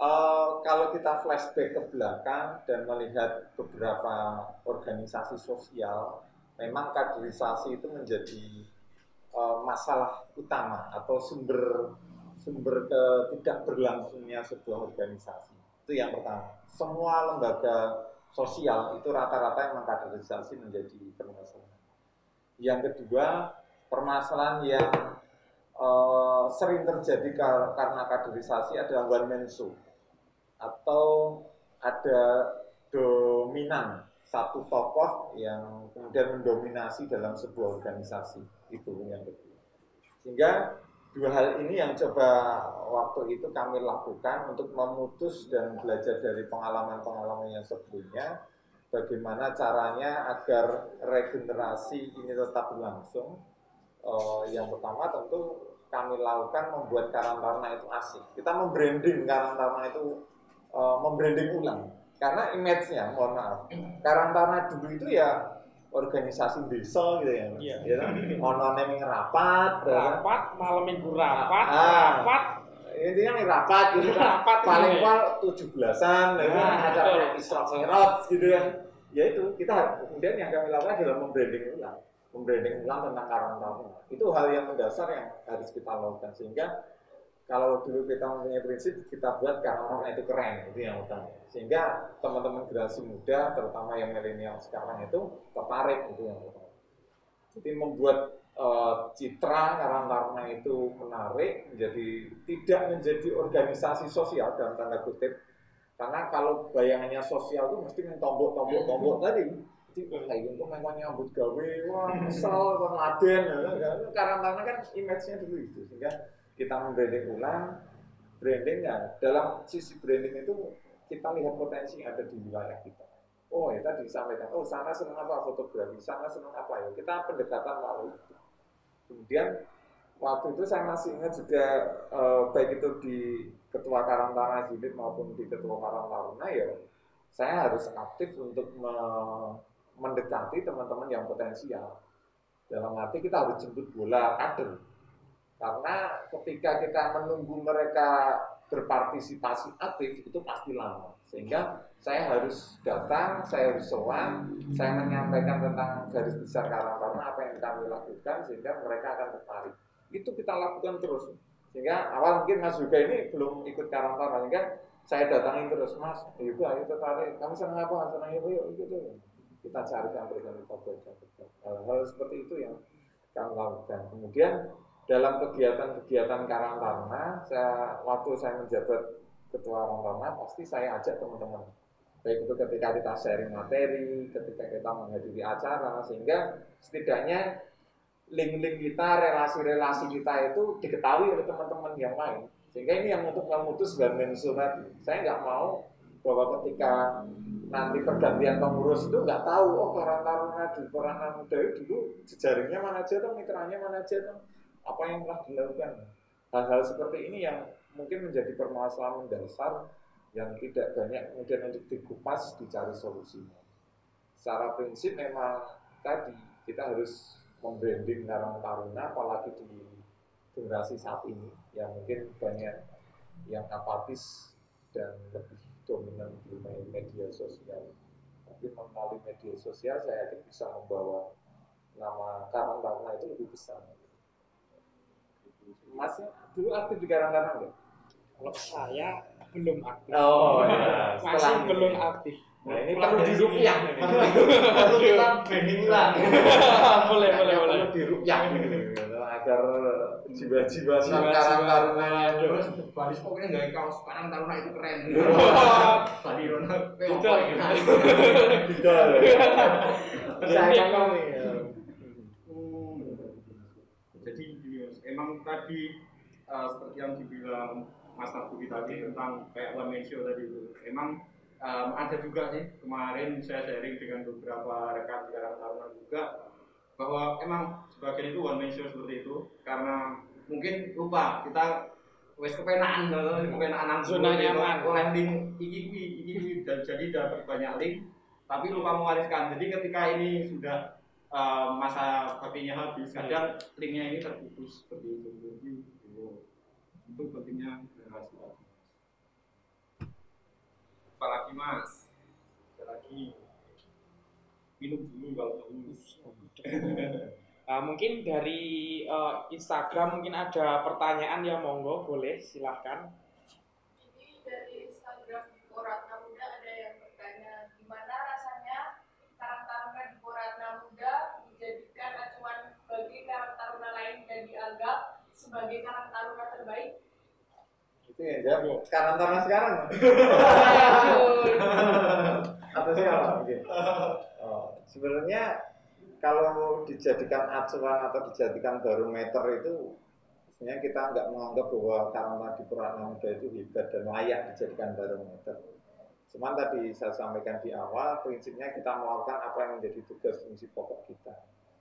eh, kalau kita flashback ke belakang dan melihat beberapa organisasi sosial, memang kaderisasi itu menjadi eh, masalah utama atau sumber sumber tidak berlangsungnya sebuah organisasi. Itu yang pertama. Semua lembaga sosial itu rata-rata memang kaderisasi menjadi permasalahan. Yang kedua, permasalahan yang eh, sering terjadi kar- karena kaderisasi adalah one man show atau ada dominan satu tokoh yang kemudian mendominasi dalam sebuah organisasi itu yang kedua sehingga dua hal ini yang coba waktu itu kami lakukan untuk memutus dan belajar dari pengalaman-pengalaman yang sebelumnya. Bagaimana caranya agar regenerasi ini tetap berlangsung? Eh, yang pertama tentu kami lakukan membuat karantina itu asik. Kita membranding karantina itu eh, membranding ulang. Karena image-nya, mohon maaf, karantina dulu itu ya organisasi desa gitu ya, Iya. ya kan? Ono yang rapat, ya kan? rapat malam minggu rapat Ah. rapat intinya nih rapat gitu kan Rapat paling pol tujuh belasan ya kan Nah, ada yang isrot mirot gitu ya ya itu kita kemudian yang kami lakukan adalah membranding ulang membranding ulang tentang karantina itu hal yang mendasar yang harus kita lakukan sehingga kalau dulu kita mempunyai prinsip kita buat karantina itu keren itu yang utama. Sehingga teman-teman generasi muda terutama yang milenial sekarang itu tertarik itu yang utama. Jadi membuat eh, citra karantina itu menarik menjadi tidak menjadi organisasi sosial dalam tanda kutip. Karena kalau bayangannya sosial itu mesti tombok tombok tombok tadi. Jadi kayak gitu memang nyambut gawe, wah kesel, kon laden, karantina kan image-nya dulu itu sehingga kita membranding ulang, branding ya dalam sisi branding itu kita lihat potensi ada di wilayah kita. Oh ya tadi disampaikan, oh sana senang apa fotografi, sana senang apa ya. Kita pendekatan melalui itu. Kemudian waktu itu saya masih ingat juga eh, baik itu di ketua Karang Taruna Unit maupun di ketua Karang Taruna ya saya harus aktif untuk me- mendekati teman-teman yang potensial. Dalam arti kita harus jemput bola kader. Karena ketika kita menunggu mereka berpartisipasi aktif itu pasti lama. Sehingga saya harus datang, saya harus sowan, saya menyampaikan tentang garis besar Karang apa yang kami lakukan sehingga mereka akan tertarik. Itu kita lakukan terus. Sehingga awal mungkin Mas juga ini belum ikut Karang sehingga saya datangin terus Mas, ibu ayo tertarik, kamu senang apa? Senang ibu yuk yuk. Kita carikan baca Hal-hal seperti itu yang kami lakukan. Kemudian dalam kegiatan-kegiatan Karang Taruna, saya waktu saya menjabat ketua Karang Taruna, pasti saya ajak teman-teman. Baik itu ketika kita sharing materi, ketika kita menghadiri acara, sehingga setidaknya link-link kita, relasi-relasi kita itu diketahui oleh teman-teman yang lain. Sehingga ini yang untuk memutus garmen surat. Saya nggak mau bahwa ketika nanti pergantian pengurus itu nggak tahu oh Karang Taruna di itu dulu jejaringnya mana aja tuh, mitranya mana aja tuh, apa yang telah dilakukan. Hal-hal seperti ini yang mungkin menjadi permasalahan mendasar yang tidak banyak kemudian untuk dikupas dicari solusinya. Secara prinsip memang tadi kita harus membranding Karang Taruna apalagi di generasi saat ini yang mungkin banyak yang apatis dan lebih dominan di media sosial. Tapi melalui media sosial saya yakin bisa membawa nama Karang Taruna itu lebih besar. Masnya dulu aktif di Karang Taruna nggak? Kalau saya belum aktif. Oh ya, Masih belum aktif. Nah ini perlu dirupiah nih. Perlu kita branding ulang. boleh, boleh, Perlu boleh. dirupiah nih, agar jiwa-jiwa sang Jiwa-jiwa. Karang Taruna Terus Baris pokoknya nggak kaos sekarang Taruna itu keren. Bali Rona. Betul. tidak. Saya kan nih. Jadi gini, Mas, emang tadi eh, seperti yang dibilang Mas Nabi tadi tentang kayak one man show tadi itu, emang em, ada juga sih kemarin saya sharing dengan beberapa rekan di Karang Taruna juga bahwa emang sebagian itu one man show seperti itu karena mungkin lupa kita wes kepenaan kalau kepenaan nang Zona nyaman. oleh link iki iki iki iki. dan jadi dapat banyak link tapi lupa mewariskan jadi ketika ini sudah uh, masa baktinya habis. Kadang linknya ini terputus seperti itu. Jadi oh, itu pentingnya generasi lagi. Apalagi mas? Ada lagi. Minum dulu kalau dulu Nah, mungkin dari eh, Instagram mungkin ada pertanyaan ya monggo boleh silahkan. Ini dari Instagram di Poratna Muda ada yang bertanya gimana rasanya Karang Taruna di Poratna Muda dijadikan acuan bagi Karang Taruna lain dan dianggap sebagai Karang Taruna terbaik? Itu yang jawab. Sekarang Taruna sekarang. Atau siapa mungkin? Oh, sebenarnya kalau dijadikan acuan atau dijadikan barometer itu sebenarnya kita nggak menganggap bahwa karena di Purana Muda itu hebat dan layak dijadikan barometer. Cuman tadi saya sampaikan di awal, prinsipnya kita melakukan apa yang menjadi tugas fungsi pokok kita.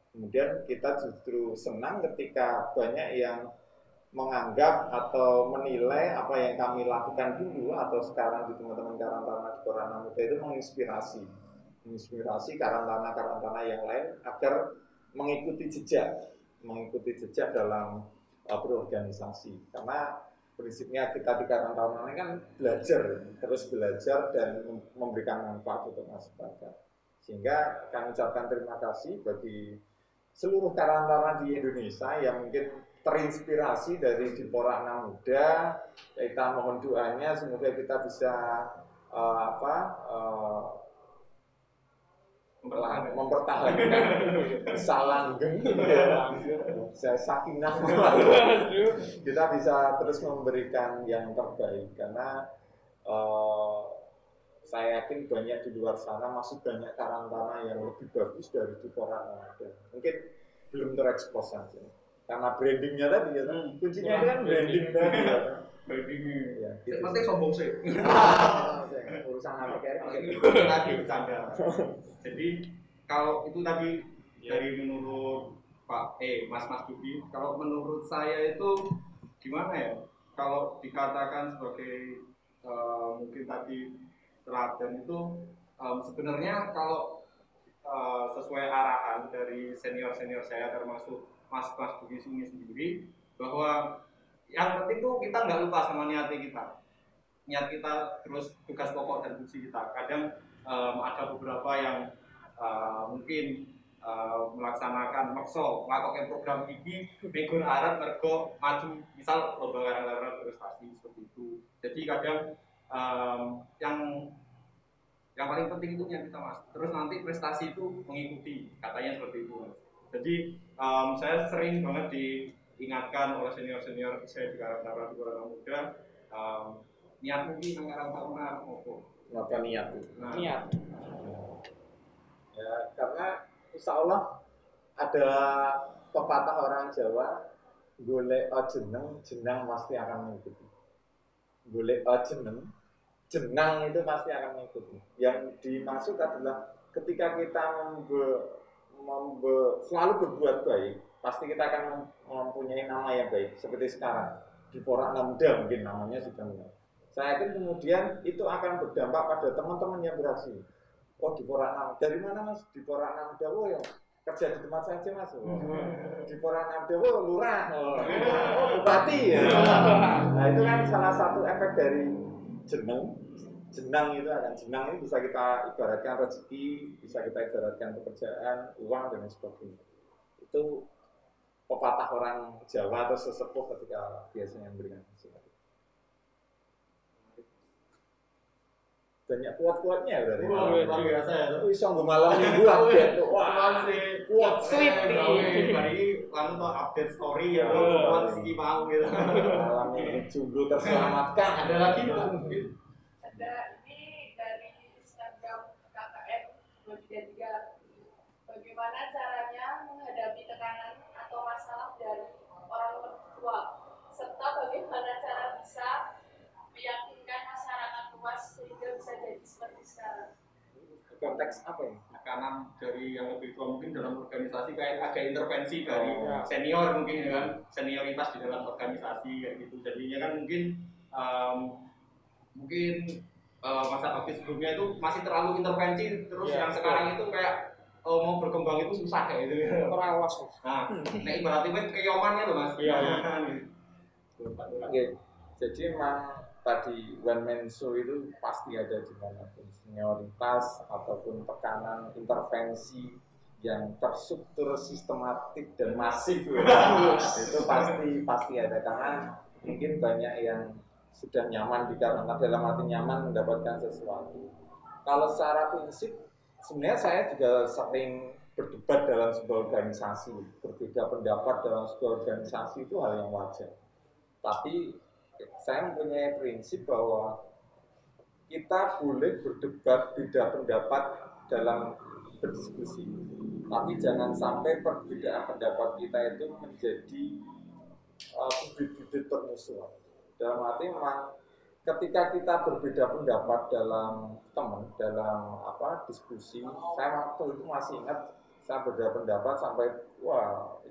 Kemudian kita justru senang ketika banyak yang menganggap atau menilai apa yang kami lakukan dulu atau sekarang di teman-teman Karantana di Korana Muda itu menginspirasi. Menginspirasi karantana-karantana yang lain agar mengikuti jejak mengikuti jejak dalam uh, berorganisasi. Karena prinsipnya kita di karantana ini kan belajar terus belajar dan mem- memberikan manfaat untuk masyarakat. Sehingga kami ucapkan terima kasih bagi seluruh karantana di Indonesia yang mungkin terinspirasi dari Dipora Anak Muda. Kita mohon doanya semoga kita bisa eh, apa eh, Mempertahankan. mempertahankan bisa langgeng ya. bisa sakinah kita bisa terus memberikan yang terbaik karena eh, saya yakin banyak di luar sana masih banyak karantana yang lebih bagus dari di Koran ada. Mungkin belum terekspos saja. Karena brandingnya tadi ya, Hmm. kuncinya Ya, kan branding tadi ya. Branding Ya, gitu penting sombong sih. Ah, urusan apa kayak gitu. tadi bercanda. Jadi kalau itu tadi dari menurut Pak eh Mas Mas Duki, kalau menurut saya itu gimana ya? Kalau dikatakan sebagai eh, mungkin tadi teladan itu em, sebenarnya kalau eh, sesuai arahan dari senior senior saya termasuk Mas Mas Duki ini sendiri bahwa yang penting tuh kita nggak lupa sama niatnya kita. Niat kita terus tugas pokok dan fungsi kita. Kadang em, ada beberapa yang eh, mungkin eh, melaksanakan makso melakukan program ini minggu arep mergo maju. Misal lomba karang-karang prestasi seperti itu. Jadi kadang em, yang yang paling penting itu yang kita mas. Terus nanti prestasi itu mengikuti katanya seperti itu mas. Jadi em, saya sering banget diingatkan oleh senior senior saya di karang-karang di Karang muda em, niat mungkin nang karang taruna apa niat nah. Niat. Ya, karena insya Allah ada pepatah orang Jawa, golek jeneng, jenang pasti akan mengikuti. Golek o jeneng, jenang itu pasti akan mengikuti. Yang dimaksud adalah ketika kita membe, membe- selalu berbuat baik, pasti kita akan mem- mempunyai nama yang baik. Seperti sekarang di Porak Muda mungkin namanya sudah benar. Saya yakin kemudian itu akan berdampak pada teman-teman yang berhasil. Oh di Porak Enam. Dari mana mas? Di Porak Enam Dawo ya. Kerja di tempat saya aja mas. Oh. Di Porak Enam Dawo lurah. Oh, oh bupati ya. Nah itu kan salah satu efek dari jeneng. Jenang itu akan jenang ini bisa kita ibaratkan rezeki, bisa kita ibaratkan pekerjaan, uang dan lain sebagainya. Itu pepatah orang Jawa atau sesepuh ketika biasanya memberikan nasihat. Banyak kuat-kuatnya berarti. Wah, luar biasa ya. Sanggup malam minggu update tuh. Wah, kuat sweet nih. Lalu tuh update story ya, Oh. kuat sih mau gitu. malam minggu jomblo terselamatkan. Ada lagi tuh. ada ini dari Instagram KKN 233 bagaimana caranya menghadapi tekanan atau masalah dari orang tua serta bagaimana cara bisa meyakinkan masyarakat luas sehingga bisa jadi seperti sekarang Konteks apa ya? Tekanan dari yang lebih tua mungkin dalam organisasi kayak ada intervensi dari Oh. senior mungkin ya kan senioritas di dalam organisasi kayak gitu. Jadinya kan mungkin em, mungkin eh, masa bakti sebelumnya itu masih terlalu intervensi terus Iya, yang sekarang itu kayak eh, mau berkembang itu susah kayak gitu. Terawas. Nah, nah ibaratnya keyomannya loh mas. Iya, iya. Oke, jadi memang tadi one man show itu pasti ada di mana pun. Senioritas ataupun tekanan intervensi yang terstruktur sistematik dan masif. Itu pasti pasti ada. Karena mungkin banyak yang sudah nyaman di karena dalam arti nyaman mendapatkan sesuatu. Kalau secara prinsip sebenarnya saya juga sering berdebat dalam sebuah organisasi. Berbeda pendapat dalam sebuah organisasi itu hal yang wajar. Tapi saya mempunyai prinsip bahwa kita boleh berdebat beda pendapat dalam berdiskusi. Tapi jangan sampai perbedaan pendapat kita itu menjadi uh, bibit-bibit permusuhan. Dalam arti memang ketika kita berbeda pendapat dalam teman dalam apa diskusi saya waktu itu masih ingat saya berbeda pendapat sampai wah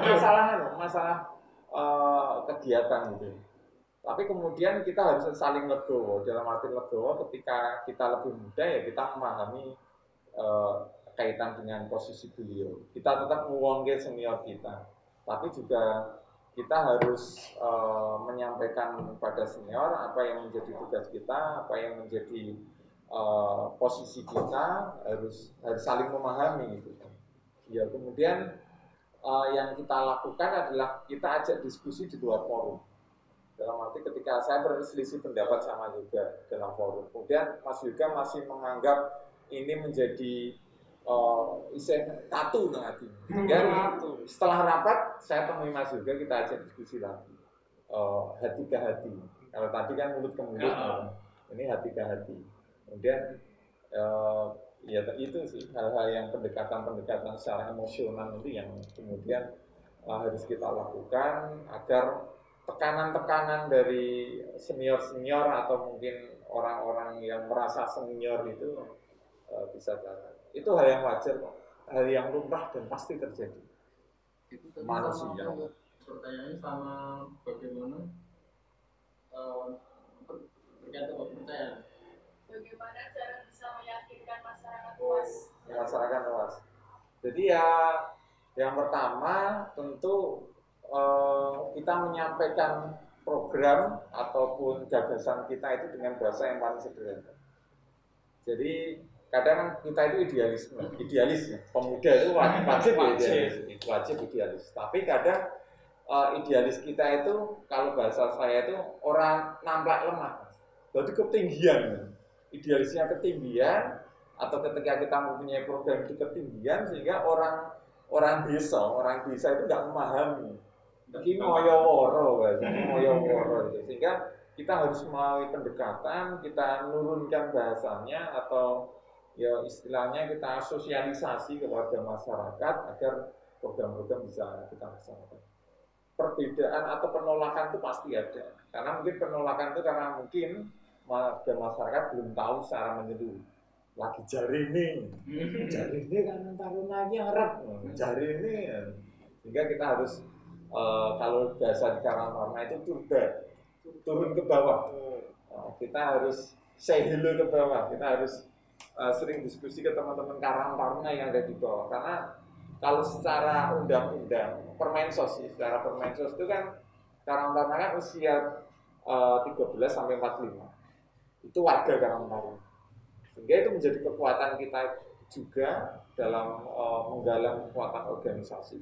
masalahnya loh, masalah eh, kegiatan gitu. Tapi kemudian kita harus saling legowo dalam arti legowo ketika kita lebih muda ya kita memahami eh, kaitan dengan posisi beliau. Kita tetap menguangke senior kita. Tapi juga kita harus eh, menyampaikan pada senior apa yang menjadi tugas kita, apa yang menjadi eh, posisi kita harus harus saling memahami gitu. Ya kemudian eh, yang kita lakukan adalah kita ajak diskusi di luar forum. Dalam arti ketika saya berselisih pendapat sama juga dalam forum, kemudian Mas Yuga masih menganggap ini menjadi uh, istilah tatu nang hati. Dan setelah rapat saya temui Mas Yoga kita ajak diskusi lagi Eh, hati ke hati kalau tadi kan mulut ke mulut Ya. Ini hati ke hati. Kemudian eh, ya itu sih hal-hal yang pendekatan-pendekatan secara emosional itu yang kemudian eh, harus kita lakukan agar tekanan-tekanan dari senior-senior atau mungkin orang-orang yang merasa senior itu eh, bisa jalan. Itu hal yang wajar kok, hal yang lumrah dan pasti terjadi. itu tadi Manusia. sama pertanyaannya sama bagaimana eh, ber- berkaitan kepercayaan Bagaimana cara masyarakat luas? Jadi ya yang pertama tentu eh, kita menyampaikan program ataupun gagasan kita itu dengan bahasa yang paling sederhana. Jadi kadang kita itu idealisme, idealis ya. Pemuda itu wajib, wajib, ya Wajib. idealis, wajib idealis. Tapi kadang eh, idealis kita itu kalau bahasa saya itu orang nampak lemah. Berarti ketinggian. Idealisnya ketinggian atau ketika kita mempunyai program itu ketinggian sehingga orang orang desa, orang desa itu nggak memahami. Ini moyo woro, moyo woro gitu. Sehingga kita harus melalui pendekatan, kita nurunkan bahasanya atau ya istilahnya kita sosialisasi kepada masyarakat agar program-program bisa kita laksanakan. Perbedaan atau penolakan itu pasti ada. Karena mungkin penolakan itu karena mungkin masyarakat belum tahu secara menyeluruh. Lagi jari ini, jari ini kan taruna lagi ngarep, jari ini. Sehingga kita harus eh, kalau bahasa di Karangtaruna itu turba, turun ke bawah. Nah, kita harus say hello ke bawah. Kita harus eh, sering diskusi ke teman-teman Karang Taruna yang ada di bawah. Karena kalau secara undang-undang Permensos sih, secara Permensos itu kan Karang Taruna kan usia eh, 13 sampai 45. Itu warga Karang Taruna. Sehingga itu menjadi kekuatan kita juga dalam eh, menggalang kekuatan organisasi.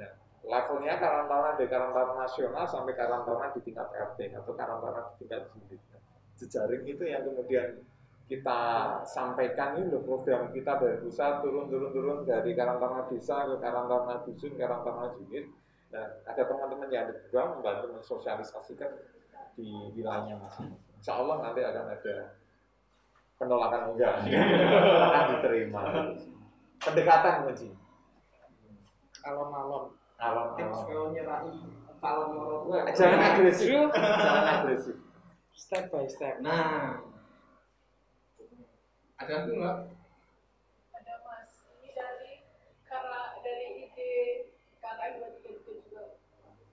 Nah, levelnya Karang Taruna dari Karang Taruna nasional sampai Karang Taruna di tingkat RT atau Karang Taruna di tingkat unit. Jejaring itu yang kemudian kita sampaikan ini program kita dari pusat turun turun turun dari Karang Taruna desa ke Karang Taruna dusun, Karang Taruna unit. Nah, ada teman-teman yang ada juga membantu mensosialisasikan di wilayahnya masing-masing. Insya Allah nanti akan ada penolakan enggak, akan diterima. Pendekatan kunci. alon-alon Alon kalau nyerai calon orang tua Jangan agresif, jangan agresif. step by step. Nah. Ada itu nggak Ada Mas. Ini dari karena dari ide KKN 23 juga.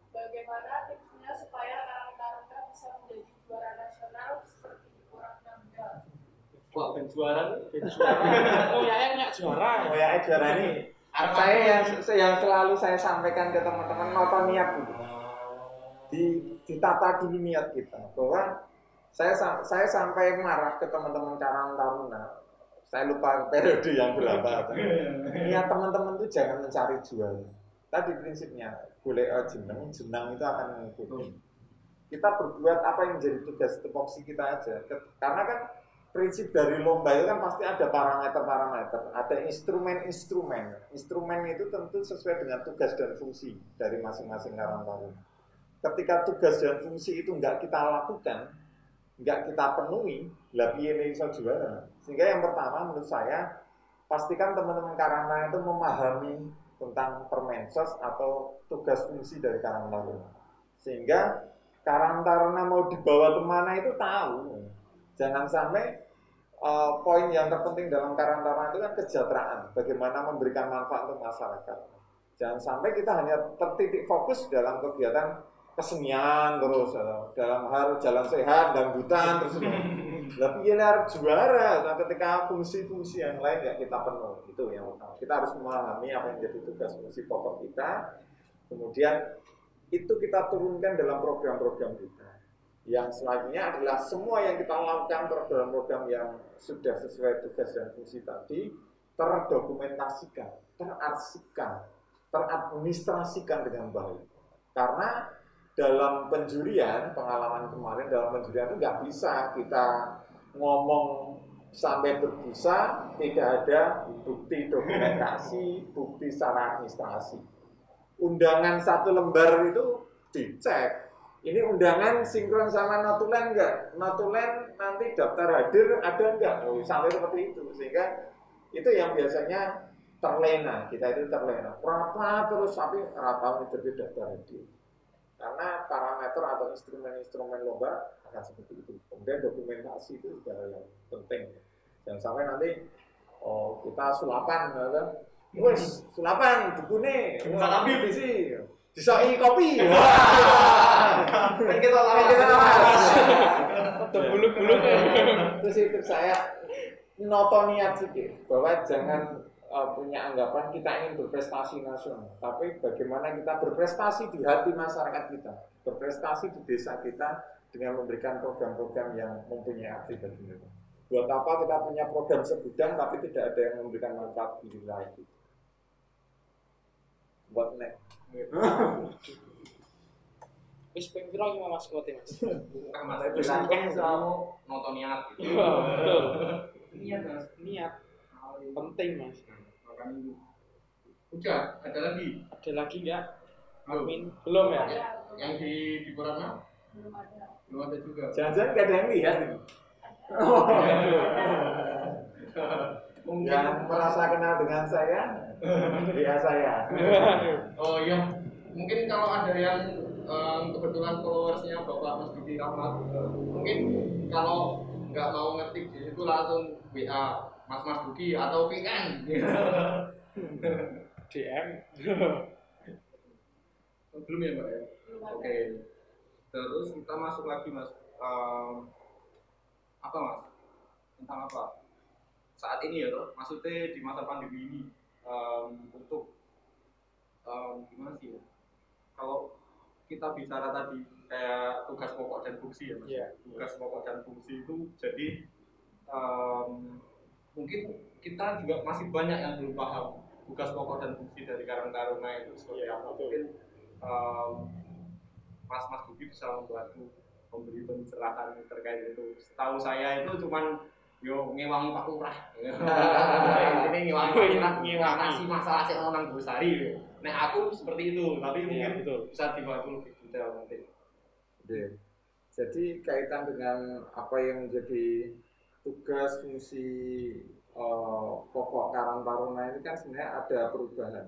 Bagaimana tipsnya supaya Karang Taruna bisa menjadi juara nasional seperti di Kurang Namda? Wah ben juara oh ya yang nggak juara Oh ya, juara ini. Saya yang yang selalu saya sampaikan ke teman-teman nota niat dulu. Di ditata dulu niat kita bahwa saya saya sampai marah ke teman-teman Karang Taruna. Saya lupa periode yang berapa. niat teman-teman itu jangan mencari juara. Tadi prinsipnya, boleh eh, jeneng, jenang itu akan mengikuti. Kita berbuat apa yang menjadi tugas tupoksi kita aja. Karena kan prinsip dari lomba itu kan pasti ada parameter-parameter, ada instrumen-instrumen. Instrumen itu tentu sesuai dengan tugas dan fungsi dari masing-masing karang taruna. Ketika tugas dan fungsi itu nggak kita lakukan, nggak kita penuhi, piye nih iso juara. Sehingga yang pertama menurut saya pastikan teman-teman karang itu memahami tentang permensos atau tugas fungsi dari karang taruna. Sehingga karang taruna mau dibawa ke mana itu tahu. Jangan sampai eh, poin yang terpenting dalam karang taruna itu kan kesejahteraan, bagaimana memberikan manfaat untuk masyarakat. Jangan sampai kita hanya tertitik fokus dalam kegiatan kesenian terus dalam hal jalan sehat dan hutan terus tapi ya harus juara? Nah, ketika fungsi-fungsi yang lain ya kita penuh itu yang pertama kita harus memahami apa yang menjadi tugas fungsi pokok kita. Kemudian itu kita turunkan dalam program-program kita yang selanjutnya adalah semua yang kita lakukan program-program yang sudah sesuai tugas dan fungsi tadi terdokumentasikan, terarsipkan, teradministrasikan dengan baik. Karena dalam penjurian, pengalaman kemarin dalam penjurian itu nggak bisa kita ngomong sampai berbusa, tidak ada bukti dokumentasi, bukti secara administrasi. Undangan satu lembar itu dicek, ini undangan sinkron sama notulen enggak? Notulen nanti daftar hadir ada enggak? Oh, sampai seperti itu. Sehingga itu yang biasanya terlena. Kita itu terlena. Berapa? Terus tapi rata itu daftar hadir. Karena parameter atau instrumen-instrumen lomba akan seperti itu. Kemudian dokumentasi itu juga yang penting. Jangan sampai nanti oh kita sulapan gitu. wes sulapan buku nih Salapi. sih disoi kopi Kan kita Kan kita lawas. Atau bulu-bulu terus itu saya noto niat sedikit bahwa jangan uh, punya anggapan kita ingin berprestasi nasional, tapi bagaimana kita berprestasi di hati masyarakat kita, berprestasi di desa kita dengan memberikan program-program yang mempunyai arti bagi mereka. Buat apa kita punya program sebidang tapi tidak ada yang memberikan manfaat di wilayah kita? Buat nek. Wis ping pira iki Mas Kote Mas? Kan mas bilangkan kamu nonton niat gitu. Iya, betul. Niat mas. Niat penting Mas. Makanya itu. Udah, ada lagi. Ada lagi enggak? Belum. Amin. Belum ya? Ya, Yang di di Purana belum ada. belum ada juga. Jangan-jangan gak ada yang lihat ini. Mungkin Yang merasa kenal dengan saya, dia saya. Oh iya, mungkin kalau ada yang em, kebetulan followersnya Bapak Mas Didi Rahmat, mungkin kalau nggak mau ngetik di situ langsung WA Mas Mas Duki atau VN. DM. Belum ya Mbak ya? Oke. Terus kita masuk lagi Mas. Em, apa Mas? Tentang apa? Saat ini ya toh, maksudnya di masa pandemi ini em, untuk em, gimana sih ya? Kalau kita bicara tadi kayak tugas pokok dan fungsi ya Mas. Iya. Tugas pokok dan fungsi itu jadi em, mungkin kita juga masih banyak yang belum paham tugas pokok dan fungsi dari Karang Taruna itu seperti Iya, apa. Mungkin em, Mas Mas Duki bisa membantu memberi pencerahan terkait itu. Setahu saya itu cuman yo ngewangi Pak Lurah. Ini ngewangi Pak Lurah Ngewangi. ngatasi masalah sing ono nang Gosari. Nek aku seperti itu, tapi Iya, mungkin betul. bisa dibantu lebih detail nanti. Oke. Jadi kaitan dengan apa yang menjadi tugas fungsi eh, pokok Karang Taruna ini kan sebenarnya ada perubahan.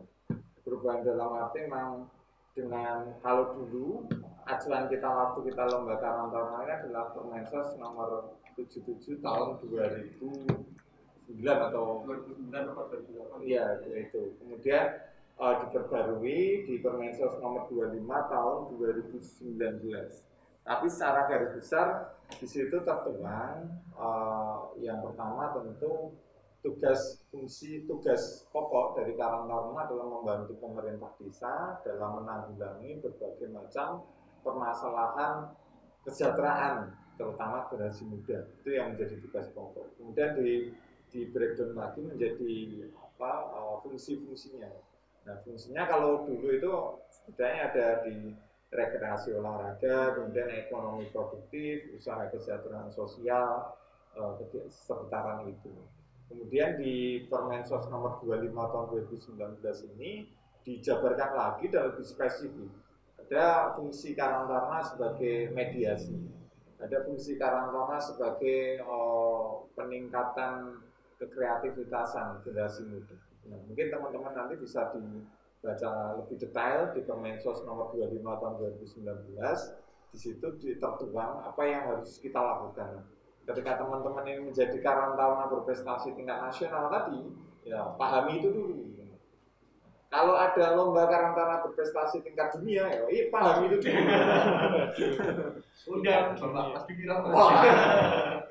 Perubahan dalam arti memang dengan kalau dulu acuan kita waktu kita lomba Karang Taruna ini adalah Permensos nomor 77 tahun 2009 atau 2009 atau 2008. Iya, itu. Kemudian eh, diperbarui di Permensos nomor 25 tahun 2019. Tapi secara garis besar di situ tertuang eh, yang pertama tentu tugas fungsi tugas pokok dari Karang Taruna adalah membantu pemerintah desa dalam menanggulangi berbagai macam permasalahan kesejahteraan terutama generasi muda itu yang menjadi tugas pokok. Kemudian di di breakdown lagi menjadi apa eh, fungsi-fungsinya. Nah fungsinya kalau dulu itu setidaknya ada di rekreasi olahraga, kemudian ekonomi produktif, usaha kesejahteraan sosial, keti- seputaran itu. Kemudian di Permensos nomor 25 tahun 2019 ini dijabarkan lagi dan lebih spesifik. Ada fungsi Karang Taruna sebagai mediasi, ada fungsi Karang Taruna sebagai eh, peningkatan kekreativitasan generasi muda. Nah, mungkin teman-teman nanti bisa dibaca lebih detail di Permensos nomor 25 tahun 2019. Di situ tertuang apa yang harus kita lakukan. Ketika teman-teman ini menjadi karang taruna berprestasi tingkat nasional tadi, ya pahami itu dulu. Kalau ada lomba karang taruna berprestasi tingkat dunia, ya iya, pahami itu. Udah, Bapak Mas Rahmat. Wah,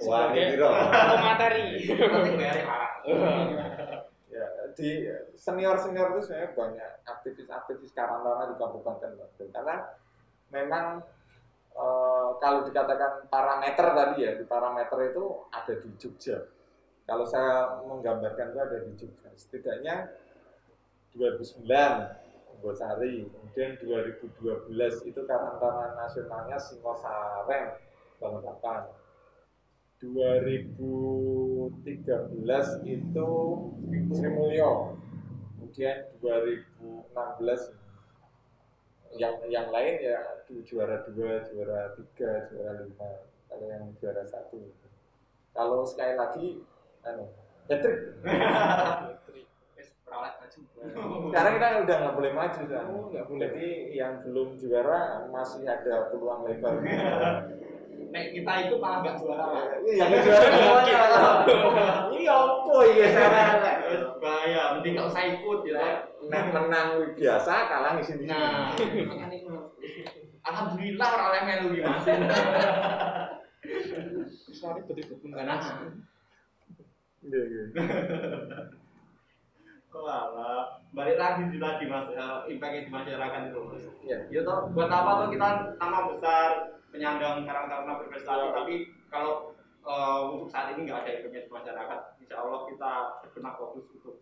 wah, loh. materi. Ya di senior senior itu sebenarnya banyak aktivis-aktivis karangtaruna di Kabupaten Bandung karena memang eh, kalau dikatakan parameter tadi ya di parameter itu ada di Jogja kalau saya menggambarkan itu ada di Jogja setidaknya 2009 Bosari. Kemudian 2012 itu karangtaruna nasionalnya Singosareng Balikpapan 2013 itu Sri Mulyo. Kemudian 2016 yang yang lain ya ju- juara dua juara tiga juara lima. Kalau yang juara satu. Kalau sekali lagi anu hat-trick Perawat maju. sekarang kita udah nggak boleh maju kan Oh, nggak boleh. jadi yang belum juara masih ada peluang lebar Nek kita itu malah nggak juara lah. yang juara semuanya ini apa ya sekarang Wis bahaya, mending nggak usah ikut ya. Nek menang biasa kalah di sini Nah. Alhamdulillah orang oleh melu ki Mas. Sorry betul betul Ganas. Iya, iya. Walah, balik lagi di tadi Mas, eh, impact di masyarakat itu Mas. Iya. Ya toh, buat apa tuh kita nama besar penyandang Karang Taruna berprestasi, tapi kalau eh, untuk saat ini nggak ada impactnya di masyarakat, insya Allah kita berbenah fokus untuk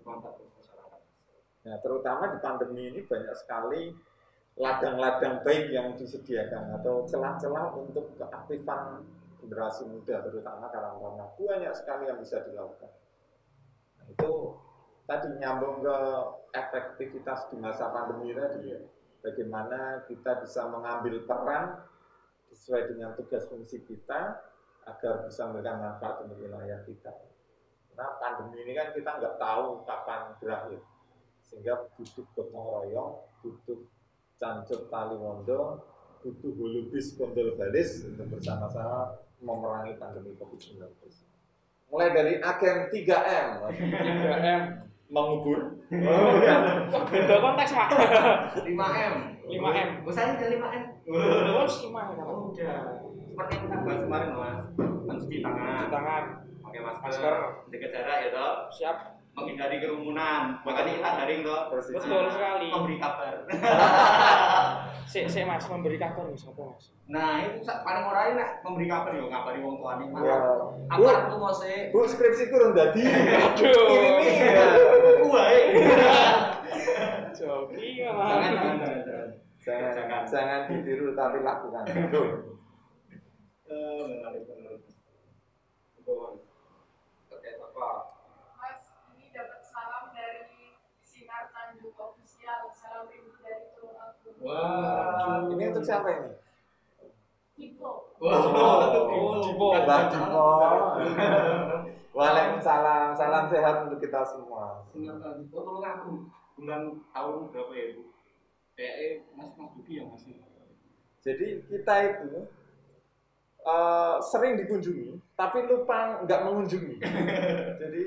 bermanfaat untuk masyarakat. Nah, terutama di pandemi ini banyak sekali ladang-ladang baik yang disediakan atau celah-celah untuk keaktifan generasi muda terutama karang-taruna banyak sekali yang bisa dilakukan. Nah, itu tadi nyambung ke efektivitas di masa pandemi tadi ya. Bagaimana kita bisa mengambil peran sesuai dengan tugas fungsi kita agar bisa memberikan manfaat untuk wilayah kita. Karena pandemi ini kan kita nggak tahu kapan berakhir sehingga butuh gotong royong, butuh cancur tali wondo, butuh hulubis kondol balis untuk bersama-sama memerangi pandemi COVID-19. Mulai dari agen 3M, 3M mengubur, oh, bukan. beda konteks pak 5M. 5M. Bosan ke 5M. terus gimana Oh, udah. Seperti yang kita bahas kemarin Mas. Mencuci tangan, Cuci tangan pakai masker, Masker. jaga jarak ya toh. siap menghindari kerumunan makanya kita daring toh betul sekali memberi kabar si si mas memberi kabar nih siapa mas nah itu sa- paling orang ini nak memberi kabar yo ngabari wong tuane Ya. aku aku mau se Bu skripsi kurang dadi. Aduh. Ini ya. aku wae joki jangan jangan jangan jangan Jangan, Jangan. jangan ditiru tapi lakukan. Betul. eh menarik menarik Betul. terkait apa Mas, ini dapat salam dari Sinar Tanjung Official. Salam rindu dari Wah Ini untuk siapa ini? Ipo. wah Oh, Cipo. Mbak Cipo. Waalaikumsalam. Salam sehat untuk kita semua. Oh tolong aku bulan tahun berapa ya bu kayaknya mas mas Duki yang masih Jadi kita itu eh, sering dikunjungi, tapi lupa nggak mengunjungi. Jadi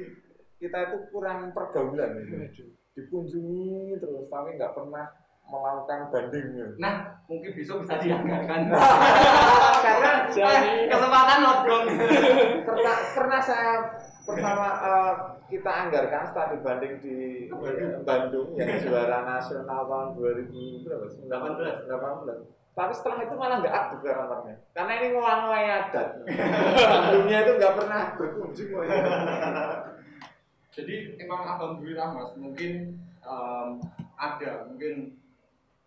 kita itu kurang pergaulan gitu. Dikunjungi terus, tapi nggak pernah melakukan bandingnya. nah mungkin besok bisa dianggarkan Karena Jadi- kesempatan nodong karena, karena saya pertama eh, kita anggarkan studi banding di Bandung yang juara nasional tahun 2000 berapa? 18. 18. Tapi setelah itu malah nggak aktif karantarnya. Karena ini nguang-nguang adat. Bandungnya itu nggak pernah berkunjung. ya. Jadi emang alhamdulillah mas, mungkin em, ada mungkin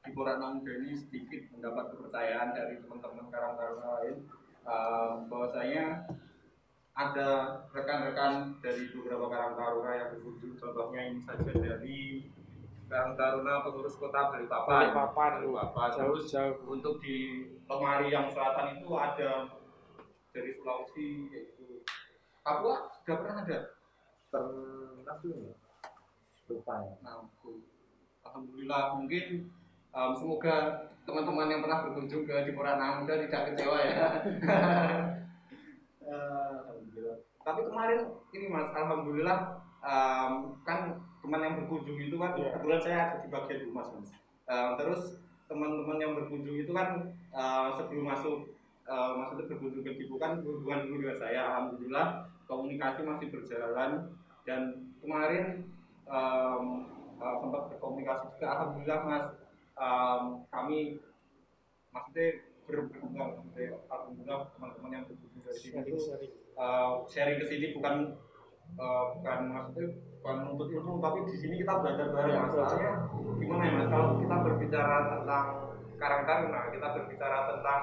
di ini sedikit mendapat kepercayaan dari teman-teman Karang Taruna lain em, bahwasanya ada rekan-rekan dari beberapa Karang Taruna yang berkunjung, contohnya ini saja dari Karang Taruna pengurus kota Balikpapan. Balikpapan. Balikpapan. jauh jauh untuk di lemari yang selatan itu ada dari Sulawesi yaitu Papua sudah pernah ada. Pernah belum? ya? Lupa ya. Nah, alhamdulillah mungkin um, semoga teman-teman yang pernah berkunjung ke Dipora Muda tidak kecewa ya. Eh, alhamdulillah. Tapi kemarin ini mas, alhamdulillah um, kan teman yang berkunjung itu kan Iya. kebetulan saya ada di bagian humas mas. Um, terus teman-teman yang berkunjung itu kan uh, sebelum masuk uh, maksudnya berkunjung ke Dipo kan berhubungan dulu dengan saya. Alhamdulillah komunikasi masih berjalan dan kemarin um, uh, sempat berkomunikasi juga alhamdulillah mas um, kami maksudnya berhubungan maksudnya alhamdulillah teman-teman yang berkunjung dari sini itu sharing. uh, sharing ke sini bukan uh, bukan maksudnya bukan untuk ilmu tapi di sini kita belajar bareng. Iya, mas belajar. soalnya gimana ya mas? Kalau kita berbicara tentang Karang Taruna kita berbicara tentang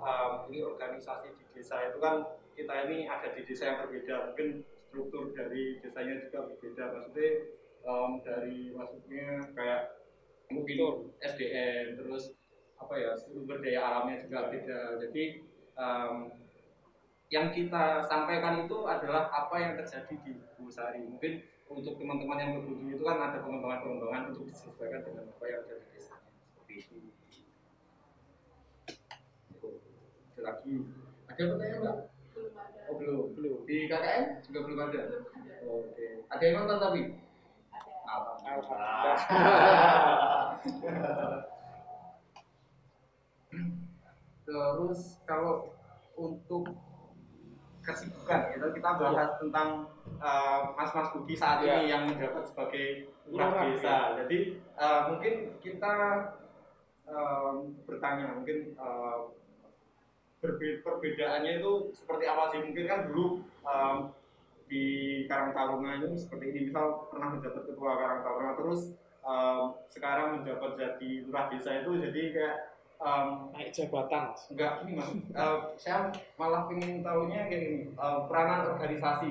um, ini organisasi di desa itu kan kita ini ada di desa yang berbeda. Mungkin struktur dari desanya juga berbeda. Maksudnya um, dari maksudnya kayak mungkin. SDM terus apa ya sumber daya alamnya juga beda. Jadi em, yang kita sampaikan itu adalah apa yang terjadi di Busari mungkin untuk teman-teman yang berkunjung itu kan ada pengembangan-pengembangan untuk disesuaikan dengan apa yang ada di desanya seperti itu ada lagi? Ada pertanyaan nggak belum ada. Oh belum. Belum. Di KKN juga belum ada? Belum ada. Oke. Ada yang nonton tapi. Terus kalau untuk kesibukan gitu kita bahas tentang eh, Mas-Mas Budi saat Iya. ini yang menjabat sebagai lurah desa. Jadi eh, mungkin kita eh, bertanya mungkin berbe- perbedaannya itu seperti apa sih? Mungkin kan dulu eh, di Karang Taruna itu seperti ini misal pernah menjabat ketua Karang Taruna terus em, sekarang menjabat jadi lurah desa itu jadi kayak em, naik jabatan enggak ini mas Eh, saya malah ingin tahunya kayak gini eh, peranan organisasi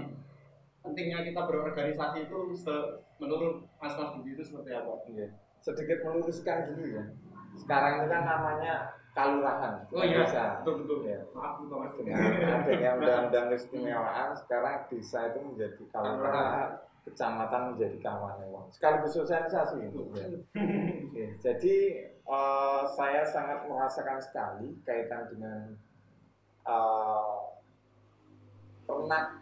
pentingnya kita berorganisasi itu se- menurut Mas Mas Budi itu seperti apa? Iya. Sedikit meluruskan dulu ya. Sekarang itu kan namanya kalurahan. Oh iya, Desa. betul betul. Iya. Maaf lupa Mas. Adanya undang-undang keistimewaan, sekarang desa itu menjadi kalurahan, kecamatan menjadi kawanewang. Sekaligus sosialisasi itu. Ya. Oke, Jadi eh, saya sangat merasakan sekali kaitan dengan eh, pernah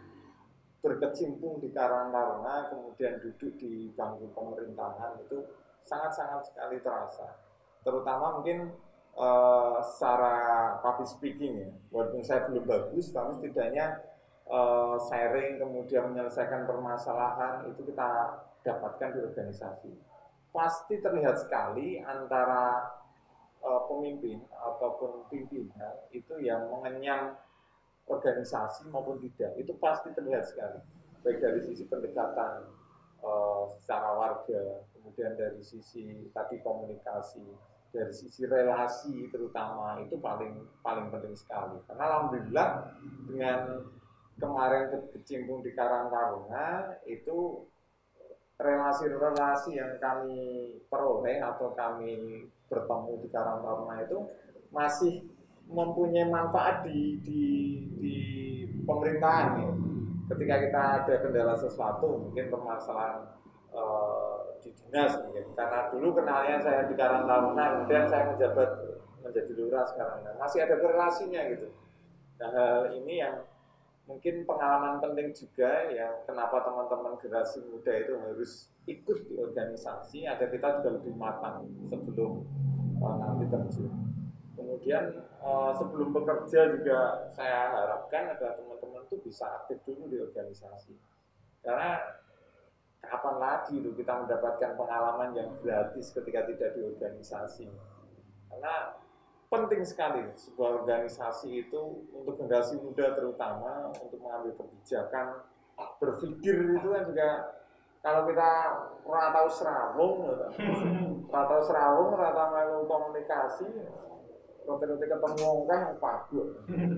berkecimpung di Karang Taruna, kemudian duduk di bangku pemerintahan itu sangat-sangat sekali terasa. Terutama mungkin eh, secara public speaking ya, walaupun saya belum bagus, tapi setidaknya eh, sharing kemudian menyelesaikan permasalahan itu kita dapatkan di organisasi. Pasti terlihat sekali antara eh, pemimpin ataupun pimpinan itu yang mengenyam organisasi maupun tidak. Itu pasti terlihat sekali. Baik dari sisi pendekatan eh, secara warga kemudian dari sisi tadi komunikasi dari sisi relasi terutama itu paling paling penting sekali karena alhamdulillah dengan kemarin kecimpung di Karang Taruna itu relasi-relasi yang kami peroleh atau kami bertemu di Karang Taruna itu masih mempunyai manfaat di di di pemerintahan ya. Ketika kita ada kendala sesuatu, mungkin permasalahan eh, di dinas mungkin. Karena dulu kenalnya saya di Karang Taruna, kemudian saya menjabat menjadi lurah sekarang. Nah, masih ada korelasinya gitu. Nah, hal ini yang mungkin pengalaman penting juga yang kenapa teman-teman generasi muda itu harus ikut di organisasi agar kita juga lebih matang sebelum eh, nanti terjun. Kemudian eh, sebelum bekerja juga saya harapkan agar teman-teman tuh bisa aktif dulu di organisasi. Karena kapan lagi itu kita mendapatkan pengalaman yang gratis ketika tidak di organisasi. Karena penting sekali sebuah organisasi itu untuk generasi muda terutama untuk mengambil kebijakan berpikir itu kan juga kalau kita ora tahu serawung ora tahu serawung ora tahu melu komunikasi roti-roti ketemu kan pagu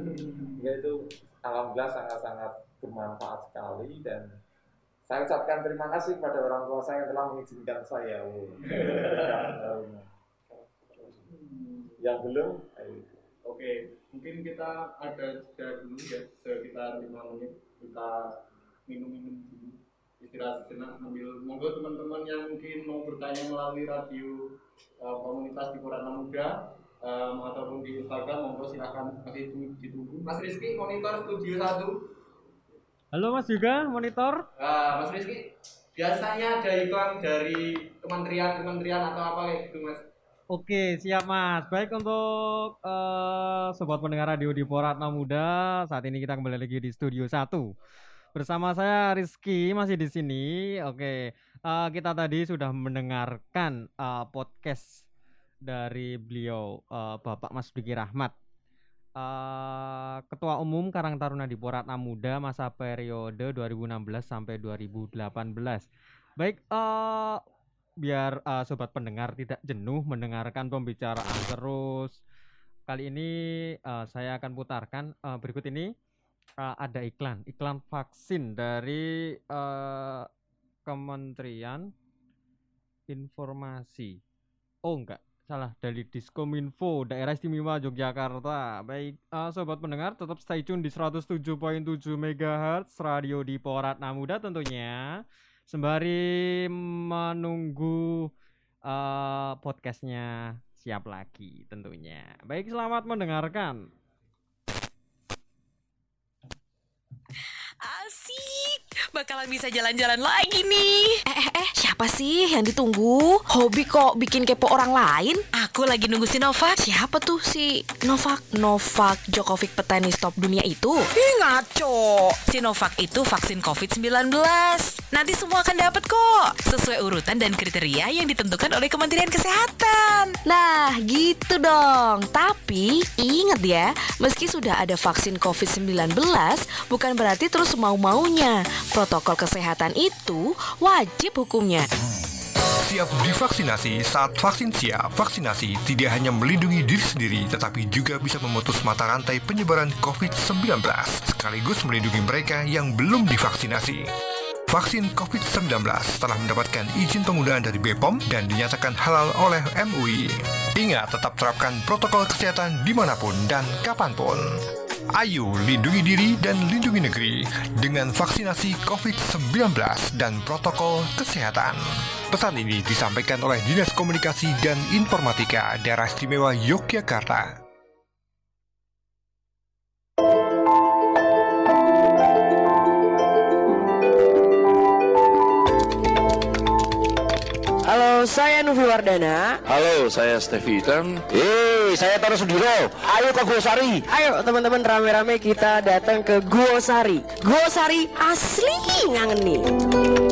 ya itu alhamdulillah sangat-sangat bermanfaat sekali dan saya ucapkan terima kasih kepada orang tua saya yang telah mengizinkan saya. Yang belum. Oke, mungkin kita ada jeda dulu ya sekitar lima menit. Kita minum-minum dulu istirahat sejenak sambil monggo teman-teman yang mungkin mau bertanya melalui radio eh, komunitas di Korana Muda em, ataupun di Instagram monggo silahkan masih itu ditunggu. Mas Rizky monitor studio satu Halo Mas juga monitor. Ah, Mas Rizky biasanya ada iklan dari kementerian-kementerian atau apa kayak gitu Mas Oke, siap Mas. Baik untuk eh, sobat pendengar radio di Poratna Muda, saat ini kita kembali lagi di studio 1. Bersama saya Rizky masih di sini. Oke, eh, kita tadi sudah mendengarkan eh, podcast dari beliau eh, Bapak Mas Duki Rahmat. Eh, Ketua Umum Karang Taruna di Poratna Muda masa periode 2016 sampai 2018. Baik, eh biar eh, sobat pendengar tidak jenuh mendengarkan pembicaraan terus. Kali ini eh, saya akan putarkan eh, berikut ini eh, ada iklan, iklan vaksin dari eh, Kementerian Informasi. oh enggak salah dari Diskominfo daerah istimewa Yogyakarta. Baik eh, sobat pendengar tetap stay tune di 107.7 MHz radio di Poratna Muda tentunya. Sembari menunggu eh, podcastnya siap lagi tentunya. Baik selamat mendengarkan. Asik, bakalan bisa jalan-jalan lagi nih. Eh, eh, eh, siapa sih yang ditunggu? Hobi kok bikin kepo orang lain? Aku lagi nunggu si Novak. Siapa tuh si Novak? Novak Djokovic petenis top dunia itu? Ih, ngaco. Si Novak itu vaksin COVID-19. Nanti semua akan dapat kok. Sesuai urutan dan kriteria yang ditentukan oleh Kementerian Kesehatan. Nah, gitu dong. Tapi ingat ya, meski sudah ada vaksin COVID-19, bukan berarti terus mau-maunya. Protokol kesehatan itu wajib hukumnya. Siap divaksinasi saat vaksin siap. Vaksinasi tidak hanya melindungi diri sendiri, tetapi juga bisa memutus mata rantai penyebaran COVID-19, sekaligus melindungi mereka yang belum divaksinasi. Vaksin COVID-19 telah mendapatkan izin penggunaan dari BPOM dan dinyatakan halal oleh MUI. Ingat, tetap terapkan protokol kesehatan di mana pun dan kapan pun. Ayo lindungi diri dan lindungi negeri dengan vaksinasi COVID-19 dan protokol kesehatan. Pesan ini disampaikan oleh Dinas Komunikasi dan Informatika Daerah Istimewa Yogyakarta. Halo, saya Nufi Wardana. Halo, saya Stevie Item. Hei, saya Taro Sudiro. Ayo ke Guosari. Ayo teman-teman rame-rame kita datang ke Guosari. Guosari asli ngangeni.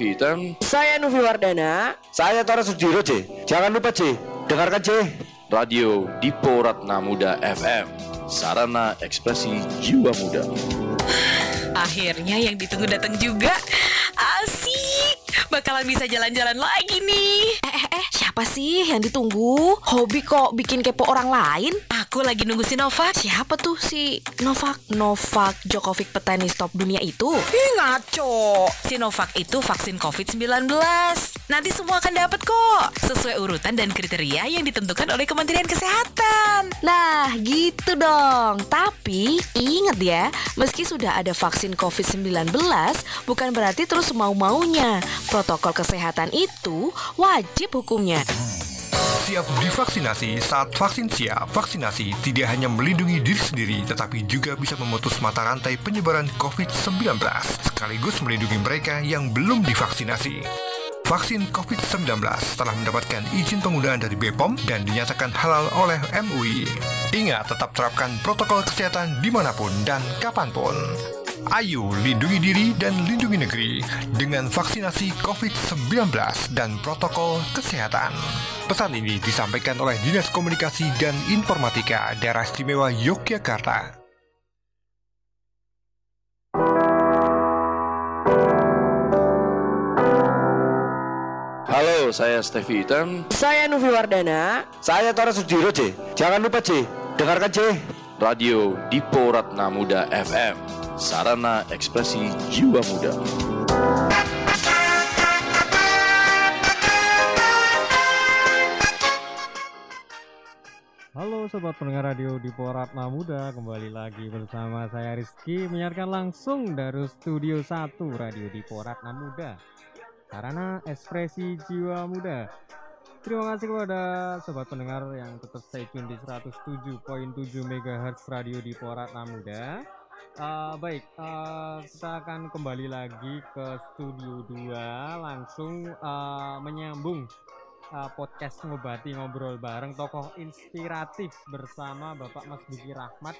Item. Saya Nufi Wardana. Saya Tara Sudiro, C. Jangan lupa, C. Dengarkan, C. Radio Dipo Ratna Muda FM. Sarana ekspresi jiwa muda. Akhirnya yang ditunggu datang juga. Asik, bakalan bisa jalan-jalan lagi nih. Eh, eh, eh, siapa sih yang ditunggu? Hobi kok bikin kepo orang lain? Aku lagi nunggu si Novak. Siapa tuh si Novak? Novak Djokovic petenis top dunia itu? Ih ngaco. Si Novak itu vaksin COVID-19. Nanti semua akan dapat kok. Sesuai urutan dan kriteria yang ditentukan oleh Kementerian Kesehatan. Nah gitu dong. Tapi ingat ya, meski sudah ada vaksin COVID-19, bukan berarti terus mau-maunya. Protokol kesehatan itu wajib hukumnya. Siap divaksinasi saat vaksin siap. Vaksinasi tidak hanya melindungi diri sendiri, tetapi juga bisa memutus mata rantai penyebaran COVID-19, sekaligus melindungi mereka yang belum divaksinasi. Vaksin COVID-19 telah mendapatkan izin penggunaan dari BPOM dan dinyatakan halal oleh MUI. Ingat, tetap terapkan protokol kesehatan di mana pun dan kapan pun. Ayo lindungi diri dan lindungi negeri dengan vaksinasi COVID-19 dan protokol kesehatan. Pesan ini disampaikan oleh Dinas Komunikasi dan Informatika Daerah Istimewa Yogyakarta. Halo, saya Stevie Item. Saya Nufi Wardana. Saya Tora Sudiro, C. Jangan lupa, C. Dengarkan, C. Radio Dipo Ratna Muda FM. Sarana ekspresi jiwa muda. Halo sobat pendengar radio di Poratna Muda Kembali lagi bersama saya Rizky Menyiarkan langsung dari Studio 1 Radio di Poratna Muda Sarana ekspresi jiwa muda. Terima kasih kepada sobat pendengar yang tetap stay tune di 107.7 MHz Radio di Poratna Muda Eh, Baik, eh, kita akan kembali lagi ke Studio 2 Langsung eh, menyambung uh, podcast ngobati ngobrol bareng tokoh inspiratif bersama Bapak Mas Duki Rahmat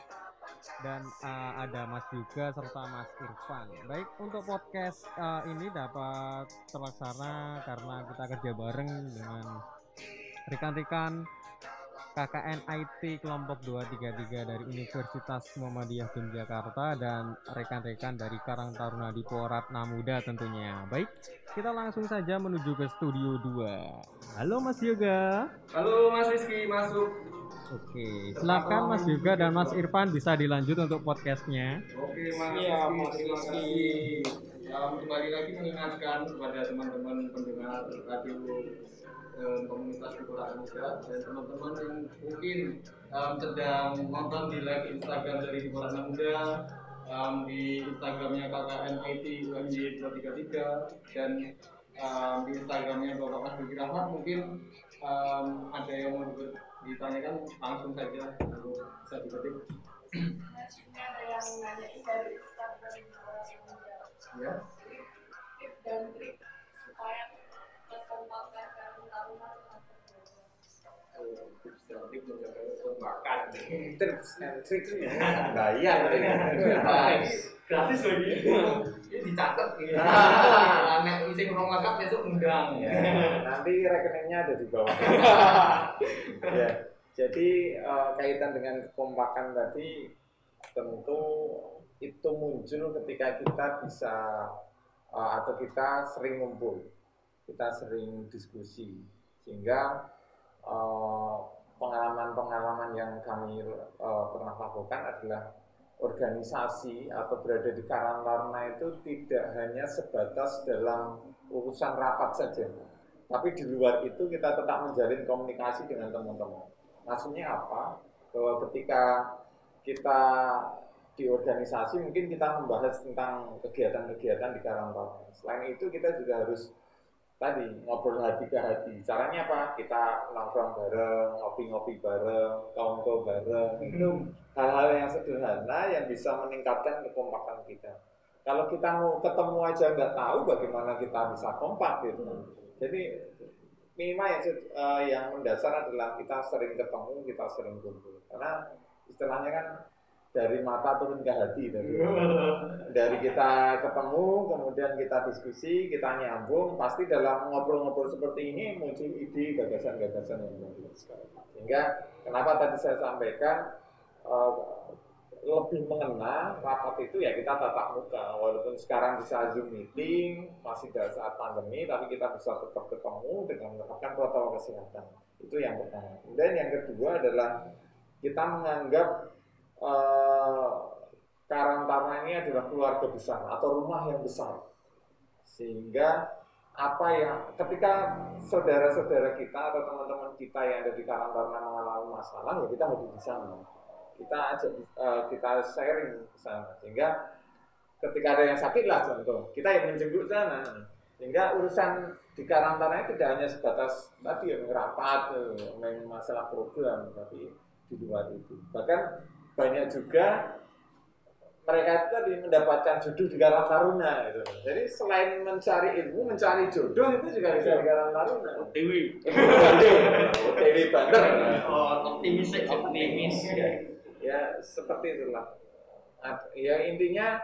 dan uh, ada Mas juga serta Mas Irfan. Baik untuk podcast uh, ini dapat terlaksana karena kita kerja bareng dengan rekan-rekan KKN IT kelompok 233 dari Universitas Muhammadiyah Yogyakarta dan rekan-rekan dari Karang Taruna di Poratna Muda tentunya. Baik, kita langsung saja menuju ke studio 2. Halo Mas Yoga. Halo Mas Rizky, masuk. Oke, silakan Mas Yoga dan Mas Irfan bisa dilanjut untuk podcastnya. Oke Mas Rizky, Mas Rizky. Ya, kembali lagi mengingatkan kepada teman-teman pendengar radio eh, komunitas Kota Muda dan teman-teman yang mungkin em, sedang nonton di live Instagram dari Kota Muda em, di Instagramnya KKN IT UMY 233 dan em, di Instagramnya Bapak Mas Duki Rahmat mungkin em, ada yang mau di- ditanyakan langsung saja. Lalu bisa diketik. Ada yang nanyain dari Instagram ya. dan trik supaya Oh, tips dan trik menjaga kekompakan. Tips and tricks-nya. Bayar. gratis lagi dicatat Ah. nek isi kurang lengkap besok undang Ya, nanti rekeningnya ada di bawah. ya, jadi eh, kaitan dengan kekompakan tadi tentu itu muncul ketika kita bisa eh, atau kita sering ngumpul, kita sering diskusi, sehingga eh, pengalaman-pengalaman yang kami eh, pernah lakukan adalah organisasi atau berada di Karang Taruna itu tidak hanya sebatas dalam urusan rapat saja, tapi di luar itu kita tetap menjalin komunikasi dengan teman-teman. Maksudnya apa? Bahwa ketika kita di organisasi mungkin kita membahas tentang kegiatan-kegiatan di Karang Taruna. Selain itu kita juga harus tadi ngobrol hati ke hati. Caranya apa? Kita nongkrong bareng, ngopi-ngopi bareng, kongko bareng. Itu hal-hal yang sederhana yang bisa meningkatkan kekompakan kita. Kalau kita mau ketemu aja nggak tahu bagaimana kita bisa kompak gitu. Jadi minimal yang, eh, yang mendasar adalah kita sering ketemu, kita sering kumpul. Karena istilahnya kan dari mata turun ke hati dari dari kita ketemu kemudian kita diskusi kita nyambung pasti dalam ngobrol-ngobrol seperti ini muncul ide gagasan-gagasan yang baru sekali sehingga kenapa tadi saya sampaikan eh, lebih mengena rapat itu ya kita tatap muka. Walaupun sekarang bisa zoom meeting masih pada saat pandemi tapi kita bisa tetap ketemu dengan menerapkan protokol kesehatan. Itu yang pertama. Kemudian yang kedua adalah kita menganggap eh, Karang Taruna ini adalah keluarga besar atau rumah yang besar. Sehingga apa yang ketika saudara-saudara kita atau teman-teman kita yang ada di Karang mengalami masalah ya kita hadir di sana. Kita ajak eh, kita sharing ke sana sehingga ketika ada yang sakit lah contoh kita yang menjemput sana sehingga urusan di Karang Taruna tidak hanya sebatas tadi yang rapat eh, main masalah program tapi di luar itu bahkan banyak juga mereka itu tadi mendapatkan jodoh di Karang Taruna gitu. Jadi selain mencari ilmu, mencari jodoh itu juga bisa di Karang Taruna. Dewi. Dewi Banter. Oh, optimis optimis. Ya, ya seperti itulah. Ya intinya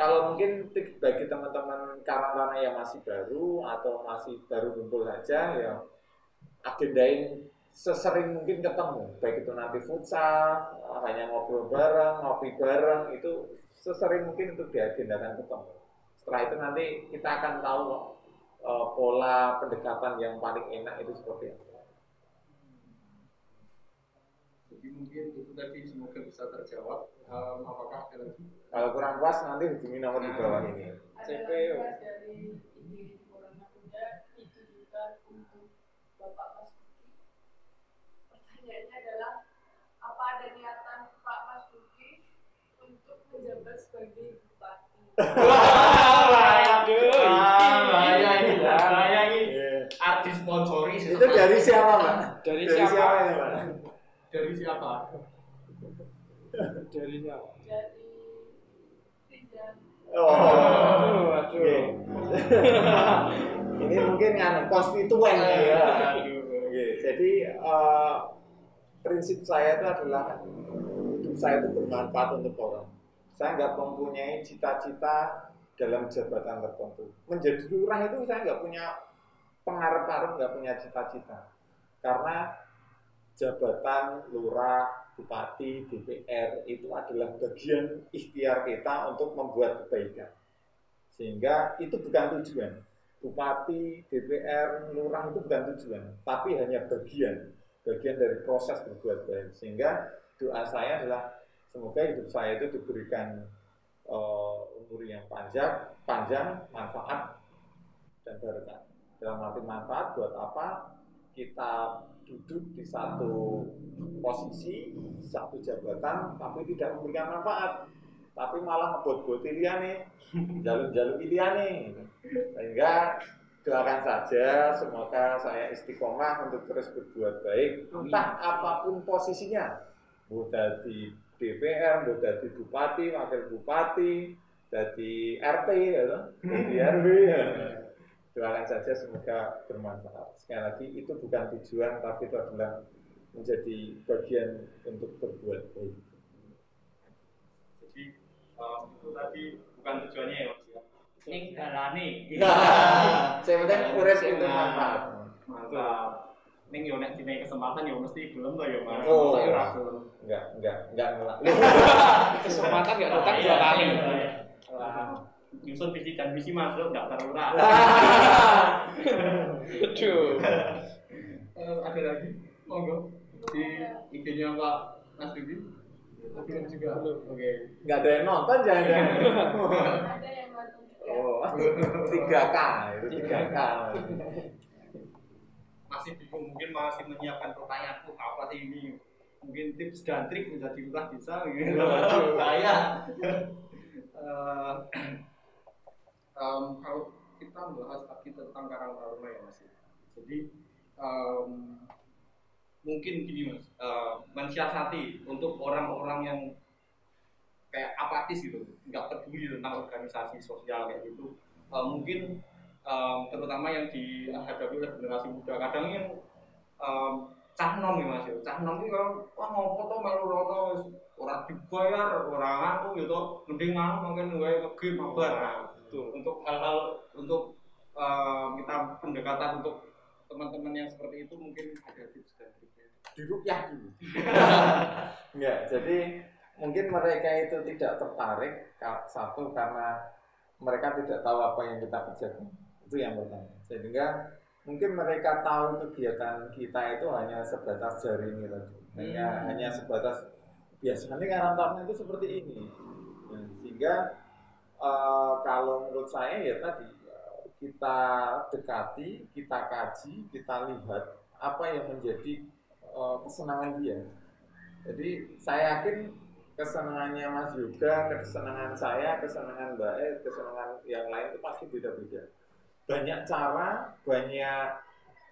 kalau mungkin bagi teman-teman Karang Taruna yang masih baru atau masih baru kumpul saja ya agendain sesering mungkin ketemu baik itu nanti futsal hanya ngobrol bareng ngopi bareng itu sesering mungkin untuk diagendakan ketemu setelah itu nanti kita akan tahu eh, pola pendekatan yang paling enak itu seperti apa Jadi mungkin itu tadi semoga bisa terjawab. Em, apakah ada lagi? kalau kurang puas nanti hubungi nomor di bawah ini CP. dari ide Corona Muda ditujukan untuk Bapak Pertanyaannya adalah apa ada niatan Pak Mas Duki untuk menjabat sebagai bupati? Aduh. bahaya ini, bahaya ini. Iya. Artis sponsori. itu dari siapa pak Dari siapa? ini pak Dari siapa? Dari siapa? Dari oh Aduh, Oke. ini mungkin nganu konstituen ya. Jadi eh, prinsip saya itu adalah hidup saya itu bermanfaat untuk orang. Saya nggak mempunyai cita-cita dalam jabatan tertentu. Menjadi lurah itu saya nggak punya pengarep-arep, nggak punya cita-cita. Karena jabatan lurah, bupati, DPR itu adalah bagian ikhtiar kita untuk membuat kebaikan. Sehingga itu bukan tujuan. Bupati, DPR, lurah itu bukan tujuan, tapi hanya bagian, bagian dari proses berbuat baik. Sehingga doa saya adalah semoga hidup saya itu diberikan eh, umur yang panjang, panjang, manfaat dan berkah. Dalam arti manfaat buat apa? Kita duduk di satu posisi, satu jabatan, tapi tidak memberikan manfaat, tapi malah ngebot-bot liane, jalur-jalur liane. Sehingga doakan saja, semoga saya istiqomah untuk terus berbuat baik, entah apa pun posisinya, mau jadi DPR, mau jadi bupati, wakil bupati, jadi RT, ya, jadi RW. ya. Doakan saja semoga bermanfaat. Sekali lagi itu bukan tujuan, tapi itu adalah menjadi bagian untuk berbuat baik. Jadi em, itu tadi bukan tujuannya ya mas ya. Ini galane. Nah, saya penting urip itu manfaat. Mantap. Ning yo nek dinaik kesempatan yo mesti gelem to yo mas. Oh. Masa yo ra gelem. Enggak, enggak, enggak ngelak. Kesempatan nggak datang dua kali. Wah, Nyusun visi dan misi masuk daftar lurah. Aduh. Eh, ada lagi? Monggo. Di IG-nya Pak Mas Dudi. Ada juga. Oke. Enggak ada yang nonton jangan-jangan. Ada yang Oh, 3K, itu 3K. Masih bingung mungkin masih menyiapkan pertanyaan tuh apa sih ini? Mungkin tips dan trik menjadi lurah bisa gitu. Eh, em, kalau kita membahas lagi tentang Karang Taruna ya Mas. Jadi em, mungkin gini Mas, eh, mensiasati untuk orang-orang yang kayak apatis gitu, nggak peduli tentang organisasi sosial kayak gitu. Eh, mungkin em, terutama yang dihadapi oleh generasi muda. Kadang yang em, cah nom ya Mas, ya. cah nom itu kalau wah ngopo to melu rono wis ora dibayar, ora anu gitu, mending mungkin wae nge-game mabar. Nah, untuk hal-hal untuk em, kita pendekatan untuk teman-teman yang seperti itu mungkin ada tips dan triknya. Dirukyah dulu. Enggak, jadi mungkin mereka itu tidak tertarik satu karena mereka tidak tahu apa yang kita kerjakan. Itu yang pertama. Sehingga mungkin mereka tahu kegiatan kita itu hanya sebatas jari ini tadi. hanya hanya sebatas biasanya taruna itu seperti ini Nah, sehingga eh, kalau menurut saya ya tadi eh, kita dekati kita kaji kita lihat apa yang menjadi eh, kesenangan dia jadi saya yakin kesenangannya Mas Yoga, kesenangan saya, kesenangan Mbak E, kesenangan yang lain itu pasti beda-beda. Banyak cara, banyak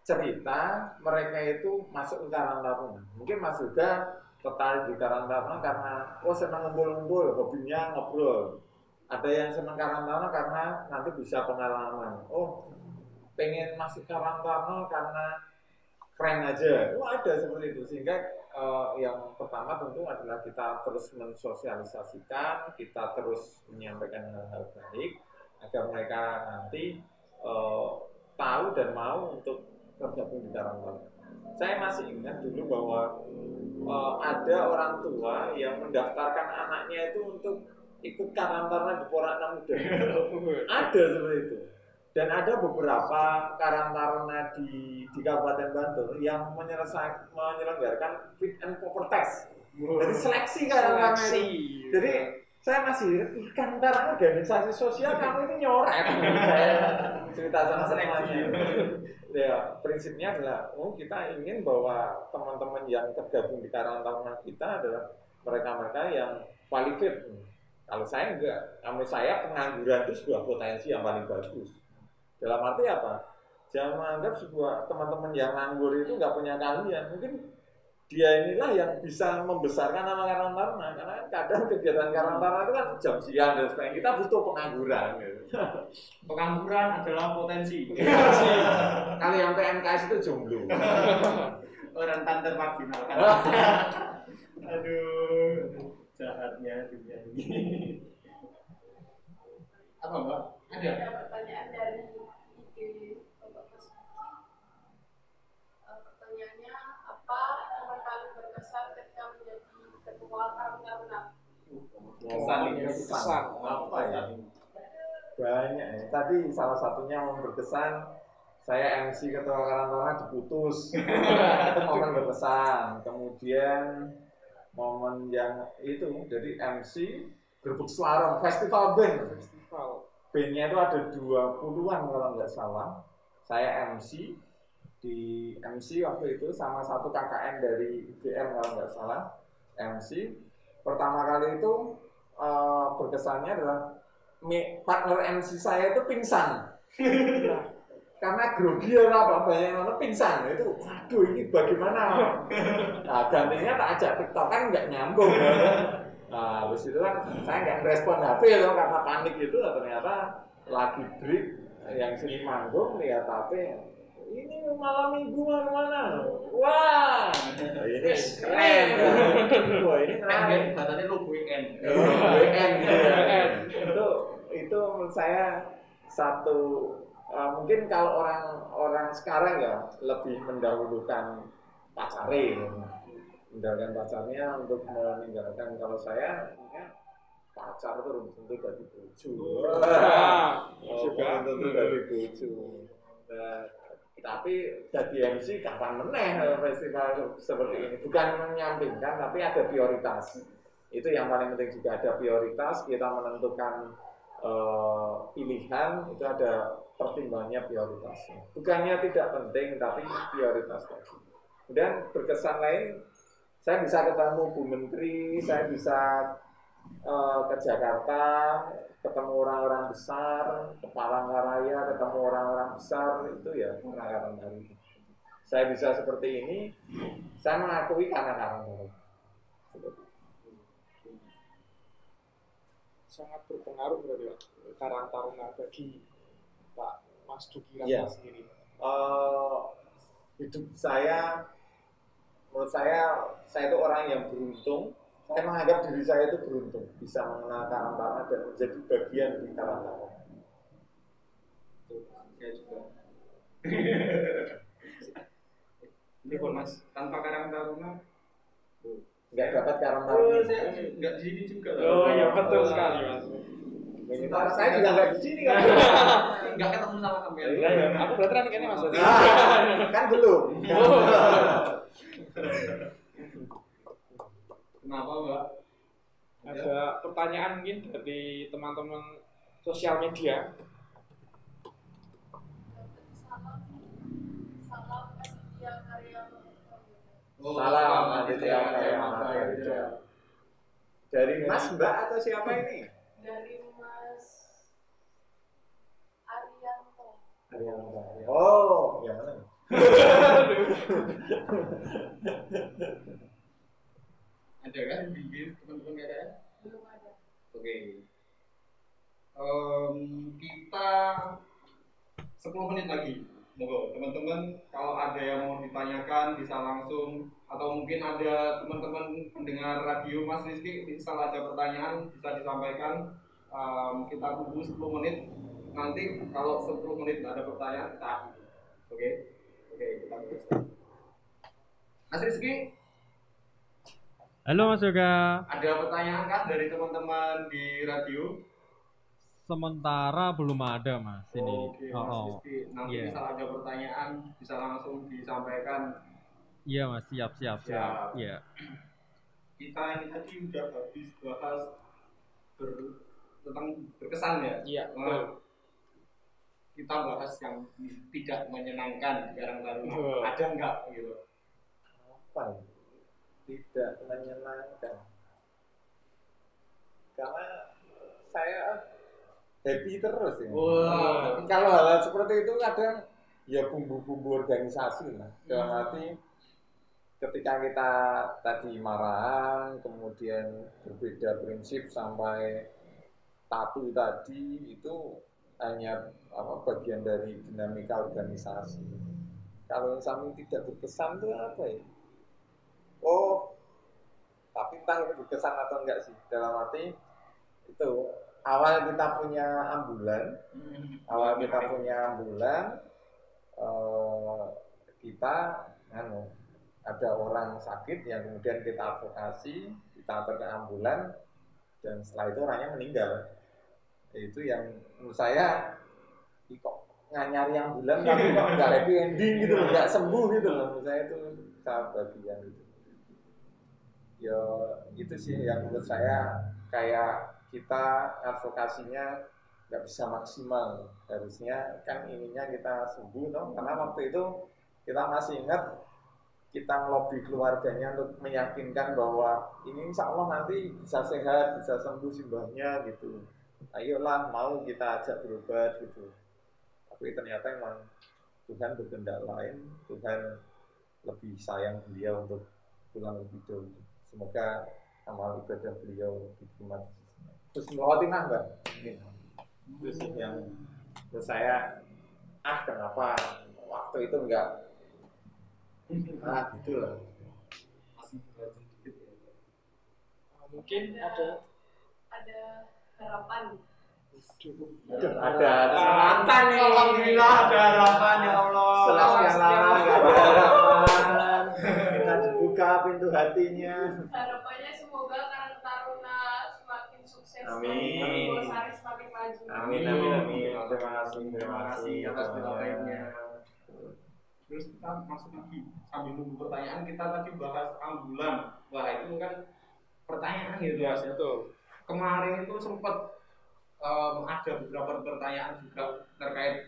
cerita mereka itu masuk ke Karang Taruna. Mungkin Mas Yoga tertarik di Karang Taruna karena oh senang ngumpul-ngumpul, hobinya ngobrol. Ada yang senang Karang Taruna karena nanti bisa pengalaman. Oh, pengen masuk Karang Taruna karena keren aja. Oh, ada seperti itu sehingga eh, yang pertama tentu adalah kita terus mensosialisasikan, kita terus menyampaikan hal-hal baik agar mereka nanti eh, tahu dan mau untuk tergabung di Karang Taruna. Saya masih ingat dulu bahwa eh, ada orang tua yang mendaftarkan anaknya itu untuk ikut Karang Taruna di Porakna Muda. ada seperti itu. Dan ada beberapa karang taruna di, di Kabupaten Bantul yang menyelenggarakan fit and proper test. Jadi seleksi karang Seleksi. itu. Jadi saya masih ikan taruna organisasi sosial kamu ini nyoret. saya cerita sama temannya. Ya, prinsipnya adalah oh kita ingin bahwa teman-teman yang tergabung di karang taruna kita adalah mereka-mereka yang qualified. Kalau saya enggak, kalau saya pengangguran itu sebuah potensi yang paling bagus. Dalam arti apa? Jangan menganggap sebuah teman-teman yang nganggur itu nggak punya kalian. Mungkin dia inilah yang bisa membesarkan nama Karang Taruna. Karena kadang kegiatan Karang Taruna itu kan jam siang dan sebagainya. Kita butuh pengangguran. Gitu. Pengangguran adalah potensi. Kalau yang PMKS itu jomblo. Rentan termarginalkan. Aduh, jahatnya dunia ini. Apa mbak? Ada? Ada pertanyaan dari IG Bapak Mas. Eh, Pertanyaannya apa yang paling berkesan ketika menjadi ketua Karang Taruna? Kesan ini kesan. Apa ya? Banyak ya. Tadi salah satunya yang berkesan saya MC ketua Karang Taruna diputus. itu momen berkesan. Kemudian momen yang itu jadi MC gerbek slalom festival band. Festival. Bandnya itu ada 20-an kalau nggak salah. Saya MC di MC waktu itu sama satu KKN dari UGM kalau nggak salah MC. Pertama kali itu eh, berkesannya adalah partner MC saya itu pingsan. Karena grogi ya apa banyak nonton pingsan itu waduh ini bagaimana nah gantinya tak ajak tiktok kan nggak nyambung? nah habis itu kan saya nggak respon HP loh karena panik itu ternyata lagi break yang sini manggung lihat HP ini malam minggu mana mana wah ini keren. wah ini keren Katanya lu weekend. WN gitu ya. itu itu menurut saya satu uh, mungkin kalau orang orang sekarang ya lebih mendahulukan pacare meninggalkan pacarnya untuk meninggalkan. Kalau saya ya, pacar itu belum tentu dari bojo juga. tentu dari bojo nah, tapi jadi MC kapan meneh festival seperti ini? Bukan menyampingkan tapi ada prioritas. Itu yang paling penting juga. Ada prioritas kita menentukan eh, pilihan itu ada pertimbangannya prioritasnya bukannya tidak penting tapi prioritas tadi. Kemudian berkesan lain saya bisa ketemu Bu Menteri saya bisa eh, ke Jakarta ketemu orang-orang besar ke Palangkaraya ketemu orang-orang besar itu ya Karang Taruna saya bisa seperti ini saya mengakui Taruna sangat berpengaruh berarti Pak, Karang Taruna bagi Pak Mas Duki Iya. sendiri. Eh, hidup saya menurut saya saya itu orang yang beruntung saya menganggap diri saya itu beruntung bisa mengenal Karang Taruna dan menjadi bagian di Karang Taruna Saya juga. Ini pun mas, tanpa Karang Taruna, nggak dapat Karang oh, Taruna saya nggak di sini juga. Oh iya betul sekali Mas. Minimal saya juga nggak di sini kan Nggak ketemu sama kalian. Iya, iya. Aku berarti kan ini Mas. Ah, kan belum Oh. Kenapa mbak? Ada pertanyaan mungkin dari teman-teman sosial media. Salam, salam Aditya Karya Oh, Salam Aditya Karya Karya. Dari Mas Mbak atau siapa ini? dari Mas Arianto. Oh, yang mana? Ada kan di teman-teman nggak ada? Belum ada. Oke. Em, kita 10 menit lagi. Moga teman-teman kalau ada yang mau ditanyakan bisa langsung atau mungkin ada teman-teman pendengar radio Mas Rizky misal ada pertanyaan bisa disampaikan Em, kita tunggu 10 menit nanti kalau 10 menit ada pertanyaan kita. Oke. Oke, kita teruskan. Mas Rizky, Halo Mas Yoga. ada pertanyaan kan dari teman-teman di radio? Sementara belum ada Mas ini. Oke, Oh, Mas oh. Rizky. Nanti Iya. misal ada pertanyaan bisa langsung disampaikan. Iya Mas, siap siap siap. Siap. Iya. Kita ini tadi udah habis bahas ber, tentang berkesan ya. Iya, Nah, betul. Kita bahas yang tidak menyenangkan di Karang Taruna. Betul. Ada enggak gitu? Apa ya? Tidak menyenangkan. Karena saya happy terus ya. Wah. Kalau hal seperti itu kadang ya bumbu-bumbu organisasi lah. Dalam arti ketika kita tadi marahan, kemudian berbeda prinsip sampai tabu tadi itu hanya apa bagian dari dinamika organisasi. Kalau yang sampai tidak berkesan itu apa ya? Oh, tapi entah itu berkesan atau enggak sih. Dalam arti itu awal kita punya ambulan, awal kita punya ambulan, eh, kita anu, ada orang sakit yang kemudian kita advokasi, kita antar ke ambulan, dan setelah itu orangnya meninggal. Itu yang menurut saya kok nggak nyari ambulan tapi kok nggak happy ending gitu loh, nggak sembuh gitu loh. Menurut saya itu sangat bagian itu. Ya itu sih yang menurut saya kayak kita advokasinya nggak bisa maksimal harusnya kan ininya kita sembuh toh karena waktu itu kita masih ingat kita ngelobi keluarganya untuk meyakinkan bahwa ini insya Allah nanti bisa sehat bisa sembuh simbahnya gitu ayolah mau kita ajak berobat gitu. Tapi ternyata emang Tuhan berkehendak lain Tuhan lebih sayang beliau untuk pulang lebih dulu semoga amal ibadah beliau diterima terus melewati mbak? Ini. Sih yang menurut saya ah kenapa waktu itu enggak ah gitu dikit ya. Mungkin ada ada harapan. Ada kesempatan nih Alhamdulillah ada harapan ya Allah. setelah sekian lama nggak ada harapan kita dibuka pintu hatinya Harapannya semoga Karang Taruna semakin sukses Amin. Gosari semakin maju. amin amin amin terima kasih Terima kasih atas penyampaiannya. Terus kita masuk lagi sambil nunggu pertanyaan kita tadi bahas ambulan. Wah itu kan pertanyaan gitu ya Mas. Kemarin itu sempat em, ada beberapa pertanyaan juga terkait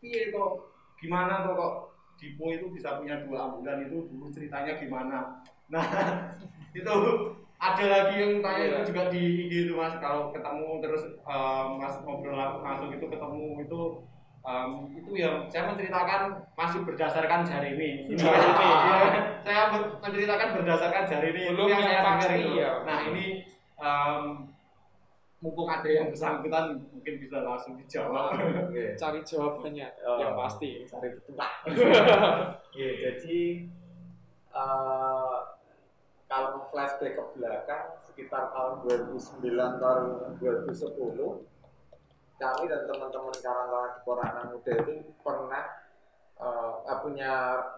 iya kok gimana tuh kok Dipo itu bisa punya dua ambulan itu dulu ceritanya gimana? Nah itu ada lagi yang tanya Iya. itu juga di IG itu mas kalau ketemu terus em, mas ngobrol langsung itu ketemu itu em, itu yang saya menceritakan masih berdasarkan jari ini. Ini. Iya, saya menceritakan berdasarkan jari ini. Belum yang yang saya itu. ya. Nah ini em, mumpung ada yang bersangkutan mungkin bisa langsung dijawab. Oke. Cari jawabannya Oh. yang pasti. cari petuah Iya, jadi eh, kalau flashback ke belakang sekitar tahun 2009 tahun 2010 kami dan teman-teman kawan-kawan di Korana Muda itu pernah eh, punya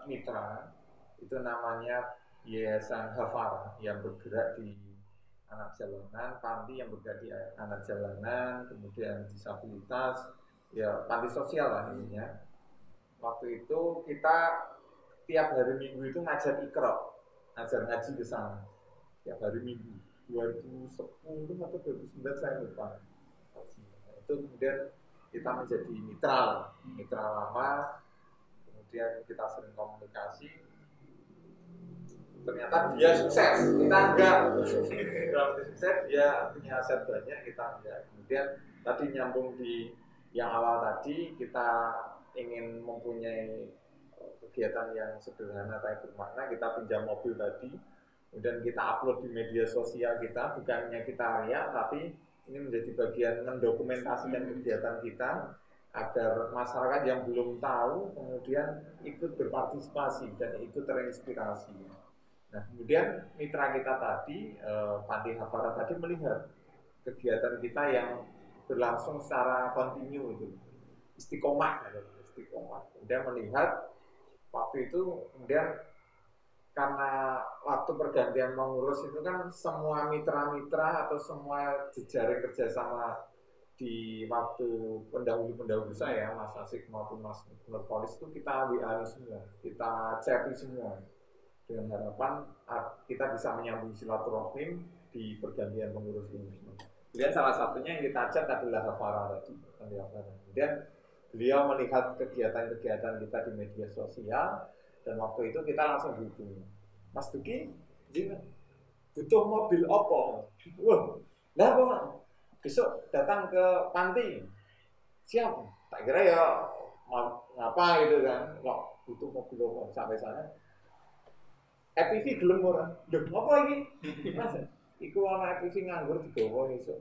mitra itu namanya Yayasan Hafara yang bergerak di anak jalanan, panti yang bergerak di anak jalanan, kemudian disabilitas, ya panti sosial lah intinya. Waktu itu kita tiap hari minggu itu ngajar ikro ngajar ngaji ke sana. Tiap hari minggu 2010 atau 2009 saya lupa. Itu kemudian kita menjadi mitra mitra lama. Kemudian kita sering komunikasi ternyata dia sukses. Kita enggak. Dalam sukses dia punya aset banyak kita enggak. Kemudian tadi nyambung di yang awal tadi kita ingin mempunyai kegiatan yang sederhana tapi bermakna kita pinjam mobil tadi kemudian kita upload di media sosial kita bukannya kita riak tapi ini menjadi bagian mendokumentasikan kegiatan kita agar masyarakat yang belum tahu kemudian ikut berpartisipasi dan ikut terinspirasi. Nah kemudian mitra kita tadi, eh, Panti Hafara tadi melihat kegiatan kita yang berlangsung secara kontinu itu istiqomah, ya, istiqomah. Kemudian melihat waktu itu kemudian karena waktu pergantian mengurus itu kan semua mitra-mitra atau semua jejaring kerjasama di waktu pendahulu-pendahulu saya, Mas Asik maupun Mas Nur Polis itu kita WA semua, kita chatting semua dengan harapan ah, kita bisa menyambung silaturahim di pergantian pengurus ini. Kemudian salah satunya yang kita chat adalah Hafara tadi. Kemudian beliau melihat kegiatan-kegiatan kita di media sosial dan waktu itu kita langsung hubungi Mas Duki butuh mobil Oppo wah lah Pak, besok datang ke panti. Siap. Tak kira ya ngapa gitu kan? Kok butuh mobil Oppo sampai sana EPV gelem ora? Lho apa iki? Mas iku ana EPV nganggur digawa esuk.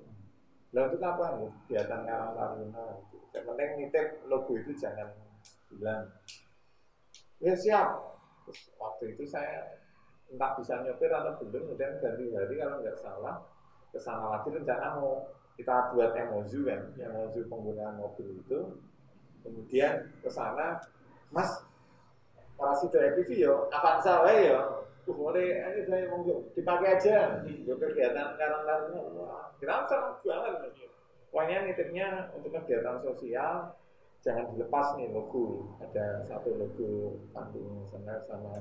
Lah itu apa kegiatan Karang Taruna yang penting nitip logo itu jangan hilang. Ya siap. Terus waktu itu saya entah bisa nyopir atau belum kemudian ganti hari kalau nggak salah ke sana lagi rencana mau kita buat MOU kan? MOU penggunaan mobil itu. Kemudian ke sana mas para sudah EPV yo Avanza wae yo uh boleh ini saya mau dipakai aja. Yo kegiatan karena wah kita senang banget pokoknya nitipnya untuk kegiatan sosial jangan dilepas nih logo. Ada satu logo pantinya sana sama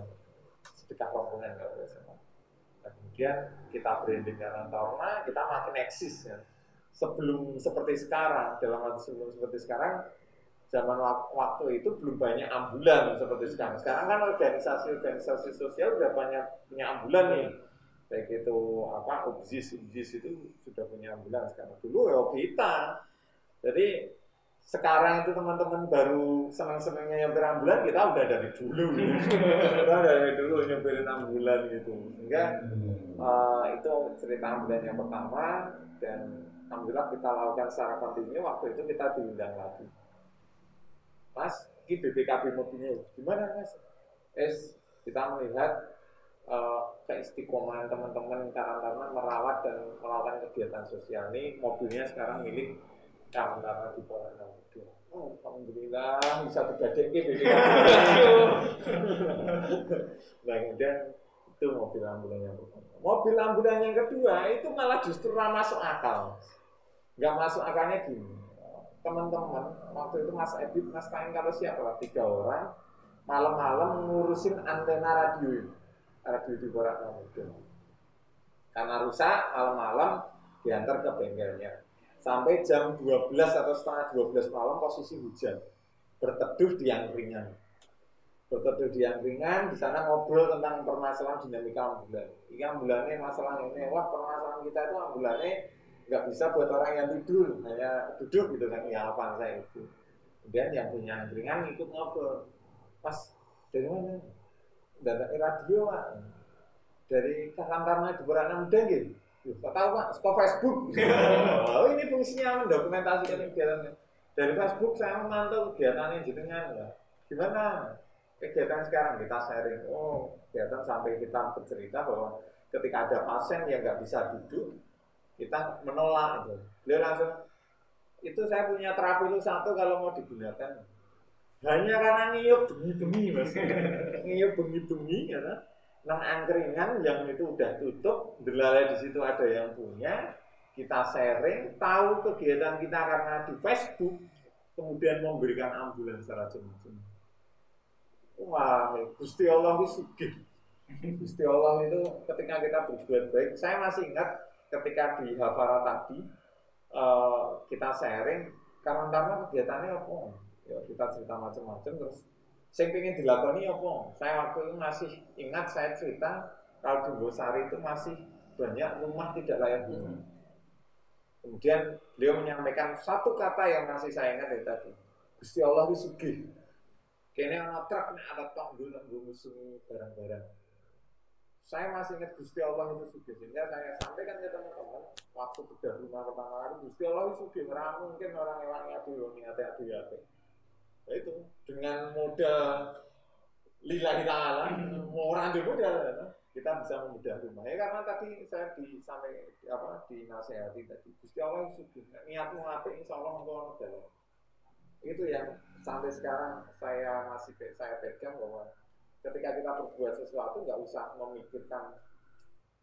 sedekah rombongan kalau salah. Nah, kemudian kita branding Karang Taruna kita makin eksis ya. Sebelum seperti sekarang dalam arti sebelum seperti sekarang zaman wak- waktu itu belum banyak ambulan seperti sekarang. Sekarang kan organisasi-organisasi sosial udah banyak punya ambulan nih. Baik itu apa UBZIS UBZIS itu sudah punya ambulan sekarang. Dulu ya kita. Jadi sekarang itu teman-teman baru senang-senangnya nyamper ambulan kita udah dari dulu. Kita udah dari dulu nyamperin ambulan gitu. Sehingga eh, itu cerita ambulan yang pertama dan alhamdulillah kita lakukan secara kontinu. Waktu itu kita diundang lagi mas ini BPKB mobilnya gimana mas es kita melihat eh, keistiqomahan teman-teman karena merawat dan melakukan kegiatan sosial ini mobilnya sekarang milik karena di bawah mobil. Oh, alhamdulillah bisa digadeng ke Nah, kemudian itu mobil ambulan yang pertama. Mobil ambulan yang kedua itu malah justru ramah masuk akal. Nggak masuk akalnya gini. Teman-teman, waktu itu Mas Edit, Mas Kain kalau siapa? Lah tiga orang malam-malam ngurusin antena radio radio di Borak. Karena rusak malam-malam diantar ke bengkelnya. Sampai jam 12 atau setengah 12 malam posisi hujan. Berteduh di angkringan. Berteduh di angkringan di sana ngobrol tentang permasalahan dinamika ambulan. Ini ambulannya masalah ini. Wah permasalahan kita itu ambulannya nggak bisa buat orang yang tidur hanya duduk gitu kan ya apa saya itu kemudian yang punya angkringan ikut ngobrol pas dari mana dari radio pak dari karang-karang di Borana Muda gitu Gak tahu pak, suka Facebook. oh ini fungsinya mendokumentasikan kegiatan. Dari Facebook saya memantau kegiatan yang jenengan ya. Gimana kegiatan sekarang kita sharing. Oh kegiatan sampai kita bercerita bahwa ketika ada pasien yang nggak bisa duduk, kita menolak itu. Beliau langsung itu saya punya terapilu satu kalau mau digunakan hanya karena ngiyup bengi-bengi mas ngiyup bengi-bengi ya kan? nang angkringan yang itu udah tutup, delalai di situ ada yang punya, kita sharing, tahu kegiatan kita karena di Facebook, kemudian memberikan ambulan secara jenis Wah, Gusti Allah itu sugih. Gusti Allah itu ketika kita berbuat baik, saya masih ingat ketika di Hafara tadi eh, kita sharing karena karena kegiatannya apa? Ya kita cerita macam-macam terus saya pengen dilakoni apa? Saya waktu itu masih ingat saya cerita kalau di Bosari itu masih banyak rumah tidak layak huni. Kemudian beliau menyampaikan satu kata yang masih saya ingat dari tadi. Gusti Allah itu sugih. Kayaknya anak truk ada tanggul dan musuh barang-barang. Saya masih ingat Gusti Allah itu sugih. Sehingga saya sampaikan ke teman-teman waktu bedah rumah pertama kali Gusti Allah itu. Orang mungkin orang yang adu niate adu yate. Ya itu dengan modal lillahi ta'ala orang di modal ya, kita bisa membedah rumah. Ya karena tadi saya di sampai di- apa dinasehati tadi Gusti Allah itu sugih. Niatmu apik insya Allah engkau dalam. Itu yang sampai sekarang saya masih saya pegang bahwa ketika kita berbuat sesuatu nggak usah memikirkan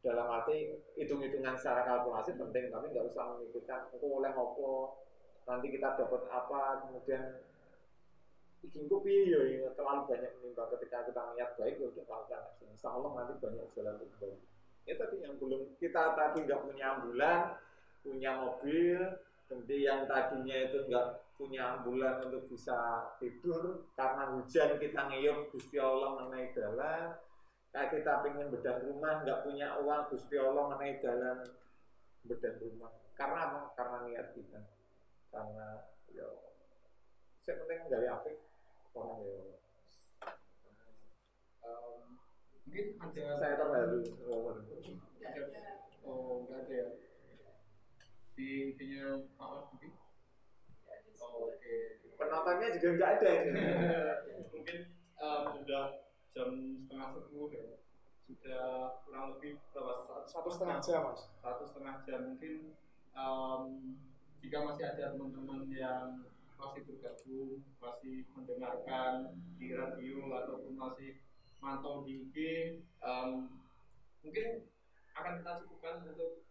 dalam arti hitung-hitungan secara kalkulasi penting tapi nggak usah memikirkan aku oleh apa? Nanti kita dapat apa? Kemudian bikin kopi ya? Ya, terlalu banyak menimbang. Ketika kita niat baik ya udah lakukan insya Allah nanti banyak jalan untuk baik ya tadi yang belum kita tadi nggak punya ambulan punya mobil kemudian yang tadinya itu nggak punya ambulan untuk bisa tidur karena hujan kita ngeyop Gusti Allah mengenai jalan kayak kita pengen bedah rumah nggak punya uang Gusti Allah mengenai jalan bedah rumah. Karena apa? karena niat kita. Karena ya saya penting dari apik orang ya. Em, mungkin ada saya ngomong oh nggak ada ya di Mas Budi oh, oke. Penontonnya juga nggak ada mungkin em, sudah jam setengah sepuluh ya. Sudah kurang lebih berapa? Satu, Satu setengah jam, Mas. satu setengah jam. Mungkin em, jika masih ada teman-teman yang masih bergabung masih mendengarkan di radio ataupun masih mantau di IG em, mungkin akan kita cukupkan untuk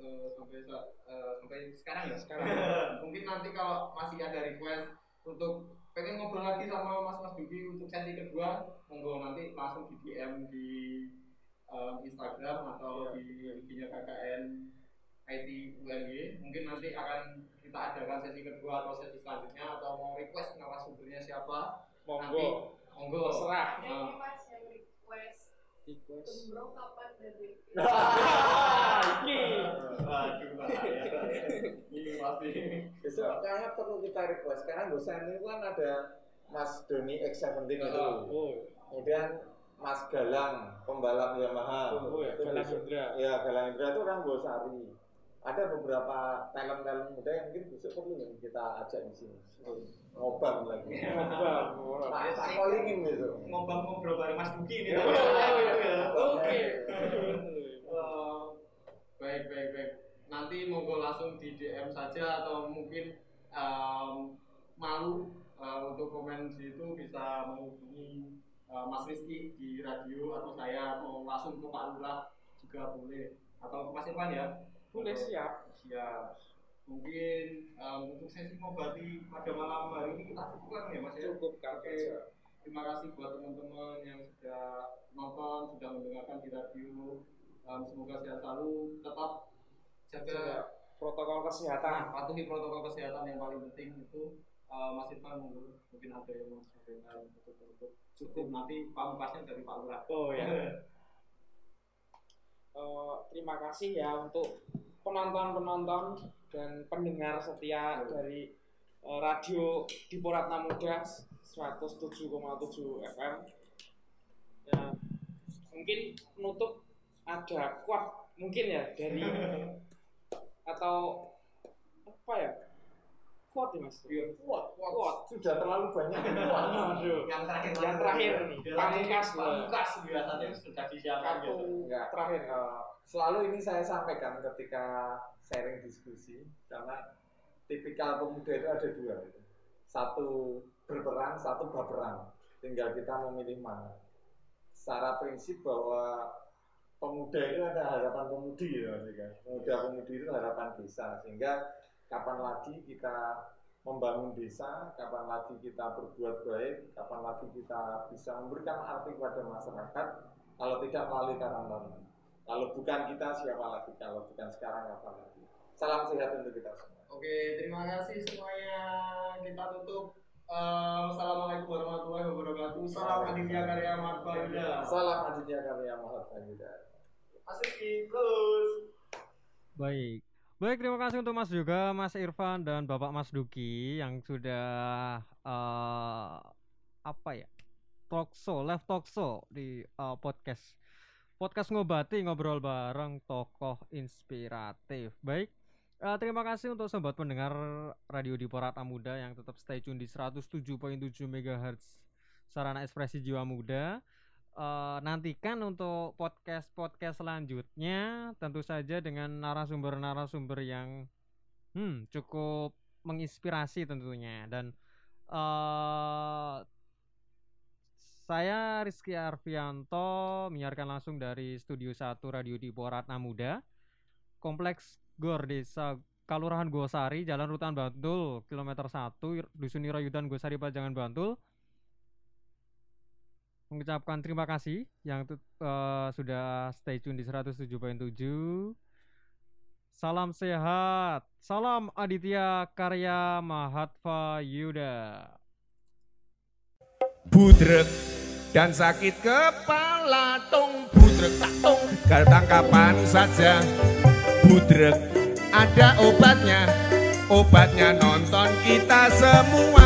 eh, sampai sa- eh, sampai sekarang ya Sekarang. mungkin nanti kalau masih ada request untuk pengen ngobrol lagi sama Mas Mas Duki untuk sesi kedua monggo nanti langsung di DM di em, Instagram atau di IG-nya KKN IT UNY mungkin nanti akan kita adakan sesi kedua atau sesi selanjutnya atau mau request narasumbernya siapa Monggo. nanti monggo Terserah. Ini mas yang request Request. gembrong kapan dari Ini. Bahaya. Ini pasti. besok kayaknya perlu kita request karena dosen ini kan ada Mas Doni X17 itu Oh. kemudian Mas Galang pembalap Yamaha Oh, ya, Itu Galang Indra. ya Galang Indra itu orang Bosari ada beberapa talent talent muda yang mungkin besok perlu yang kita ajak di sini ngobam lagi Ngobam, ngobam. tak tak callingin besok Ngobrol-ngobrol bareng Mas Duki ini. Iya, iya, iya. Oke. Oke. Eh, Baik, baik, baik. Nanti monggo langsung di DM saja atau mungkin em, malu eh, untuk komen di situ bisa menghubungi eh, Mas Rizky di radio atau saya atau langsung ke Pak Lurah juga boleh atau ke Mas Irfan ya Boleh, siap. siap mungkin em, untuk sesi ngobati pada malam hari ini kita cukupkan ya Mas ya Cukupkan Oke. saja. terima kasih buat teman-teman yang sudah nonton sudah mendengarkan di radio Em, semoga sehat selalu tetap jaga protokol kesehatan. Nah, patuhi protokol kesehatan yang paling penting itu uh, Mas Irfan mungkin ada yang mau sampaikan cukup nanti pamungkasnya dari Pak Lurah. Oh ya. Eh, terima kasih ya untuk penonton-penonton dan pendengar setia dari eh, radio Diporatna Muda 107,7 FM. Ya, mungkin penutup ada kuat mungkin ya dari atau apa ya kuat ya mas? Iya. kuat kuat. Sudah terlalu banyak yang kuat. Aduh. Yang terakhir yang terakhir. Nih pamungkas pamungkas biasanya sudah disiapkan Kartu gitu. Enggak. terakhir Eh, selalu ini saya sampaikan ketika sharing diskusi karena tipikal pemuda itu ada dua gitu. satu berperang satu baperan. Tinggal kita memilih mana. Secara prinsip bahwa pemuda itu ada harapan pemudi ya Mas pemuda pemudi itu harapan desa. Sehingga kapan lagi kita membangun desa kapan lagi kita berbuat baik kapan lagi kita bisa memberikan arti pada masyarakat Kalau tidak melalui Karang Taruna. Kalau bukan kita siapa lagi? Kalau bukan sekarang kapan lagi? Salam sehat untuk kita semua. Oke, terima kasih semuanya. Kita tutup. Eh, Assalamualaikum warahmatullahi wabarakatuh. Salam Aditya Karya Yuda. Salam Aditya Karya Mahatma Yuda. Asik terus. Baik. Baik, terima kasih untuk Mas juga, Mas Irfan dan Bapak Mas Duki yang sudah eh apa ya? Talk show, live talk show di eh, podcast. Podcast ngobati ngobrol bareng tokoh inspiratif. Baik. eh, terima kasih untuk sobat pendengar Radio Diporata Muda yang tetap stay tune di 107.7 MHz Sarana Ekspresi Jiwa Muda. Eh, nantikan untuk podcast-podcast selanjutnya tentu saja dengan narasumber-narasumber yang hmm, cukup menginspirasi tentunya. Dan eh saya Rizky Arfianto menyiarkan langsung dari Studio 1 Radio Dipo Ratna Muda Kompleks Gor Desa Kalurahan Gosari Jalan Rutan Bantul kilometer 1 Dusun Nirayudan Gosari Pajangan Bantul mengucapkan terima kasih yang eh, sudah stay tune di 107.7. Salam sehat, salam Aditya Karya Mahatma Yuda. budrek dan sakit kepala tong budrek tak tong. Datang kapan saja. Budrek ada obatnya. Obatnya nonton kita semua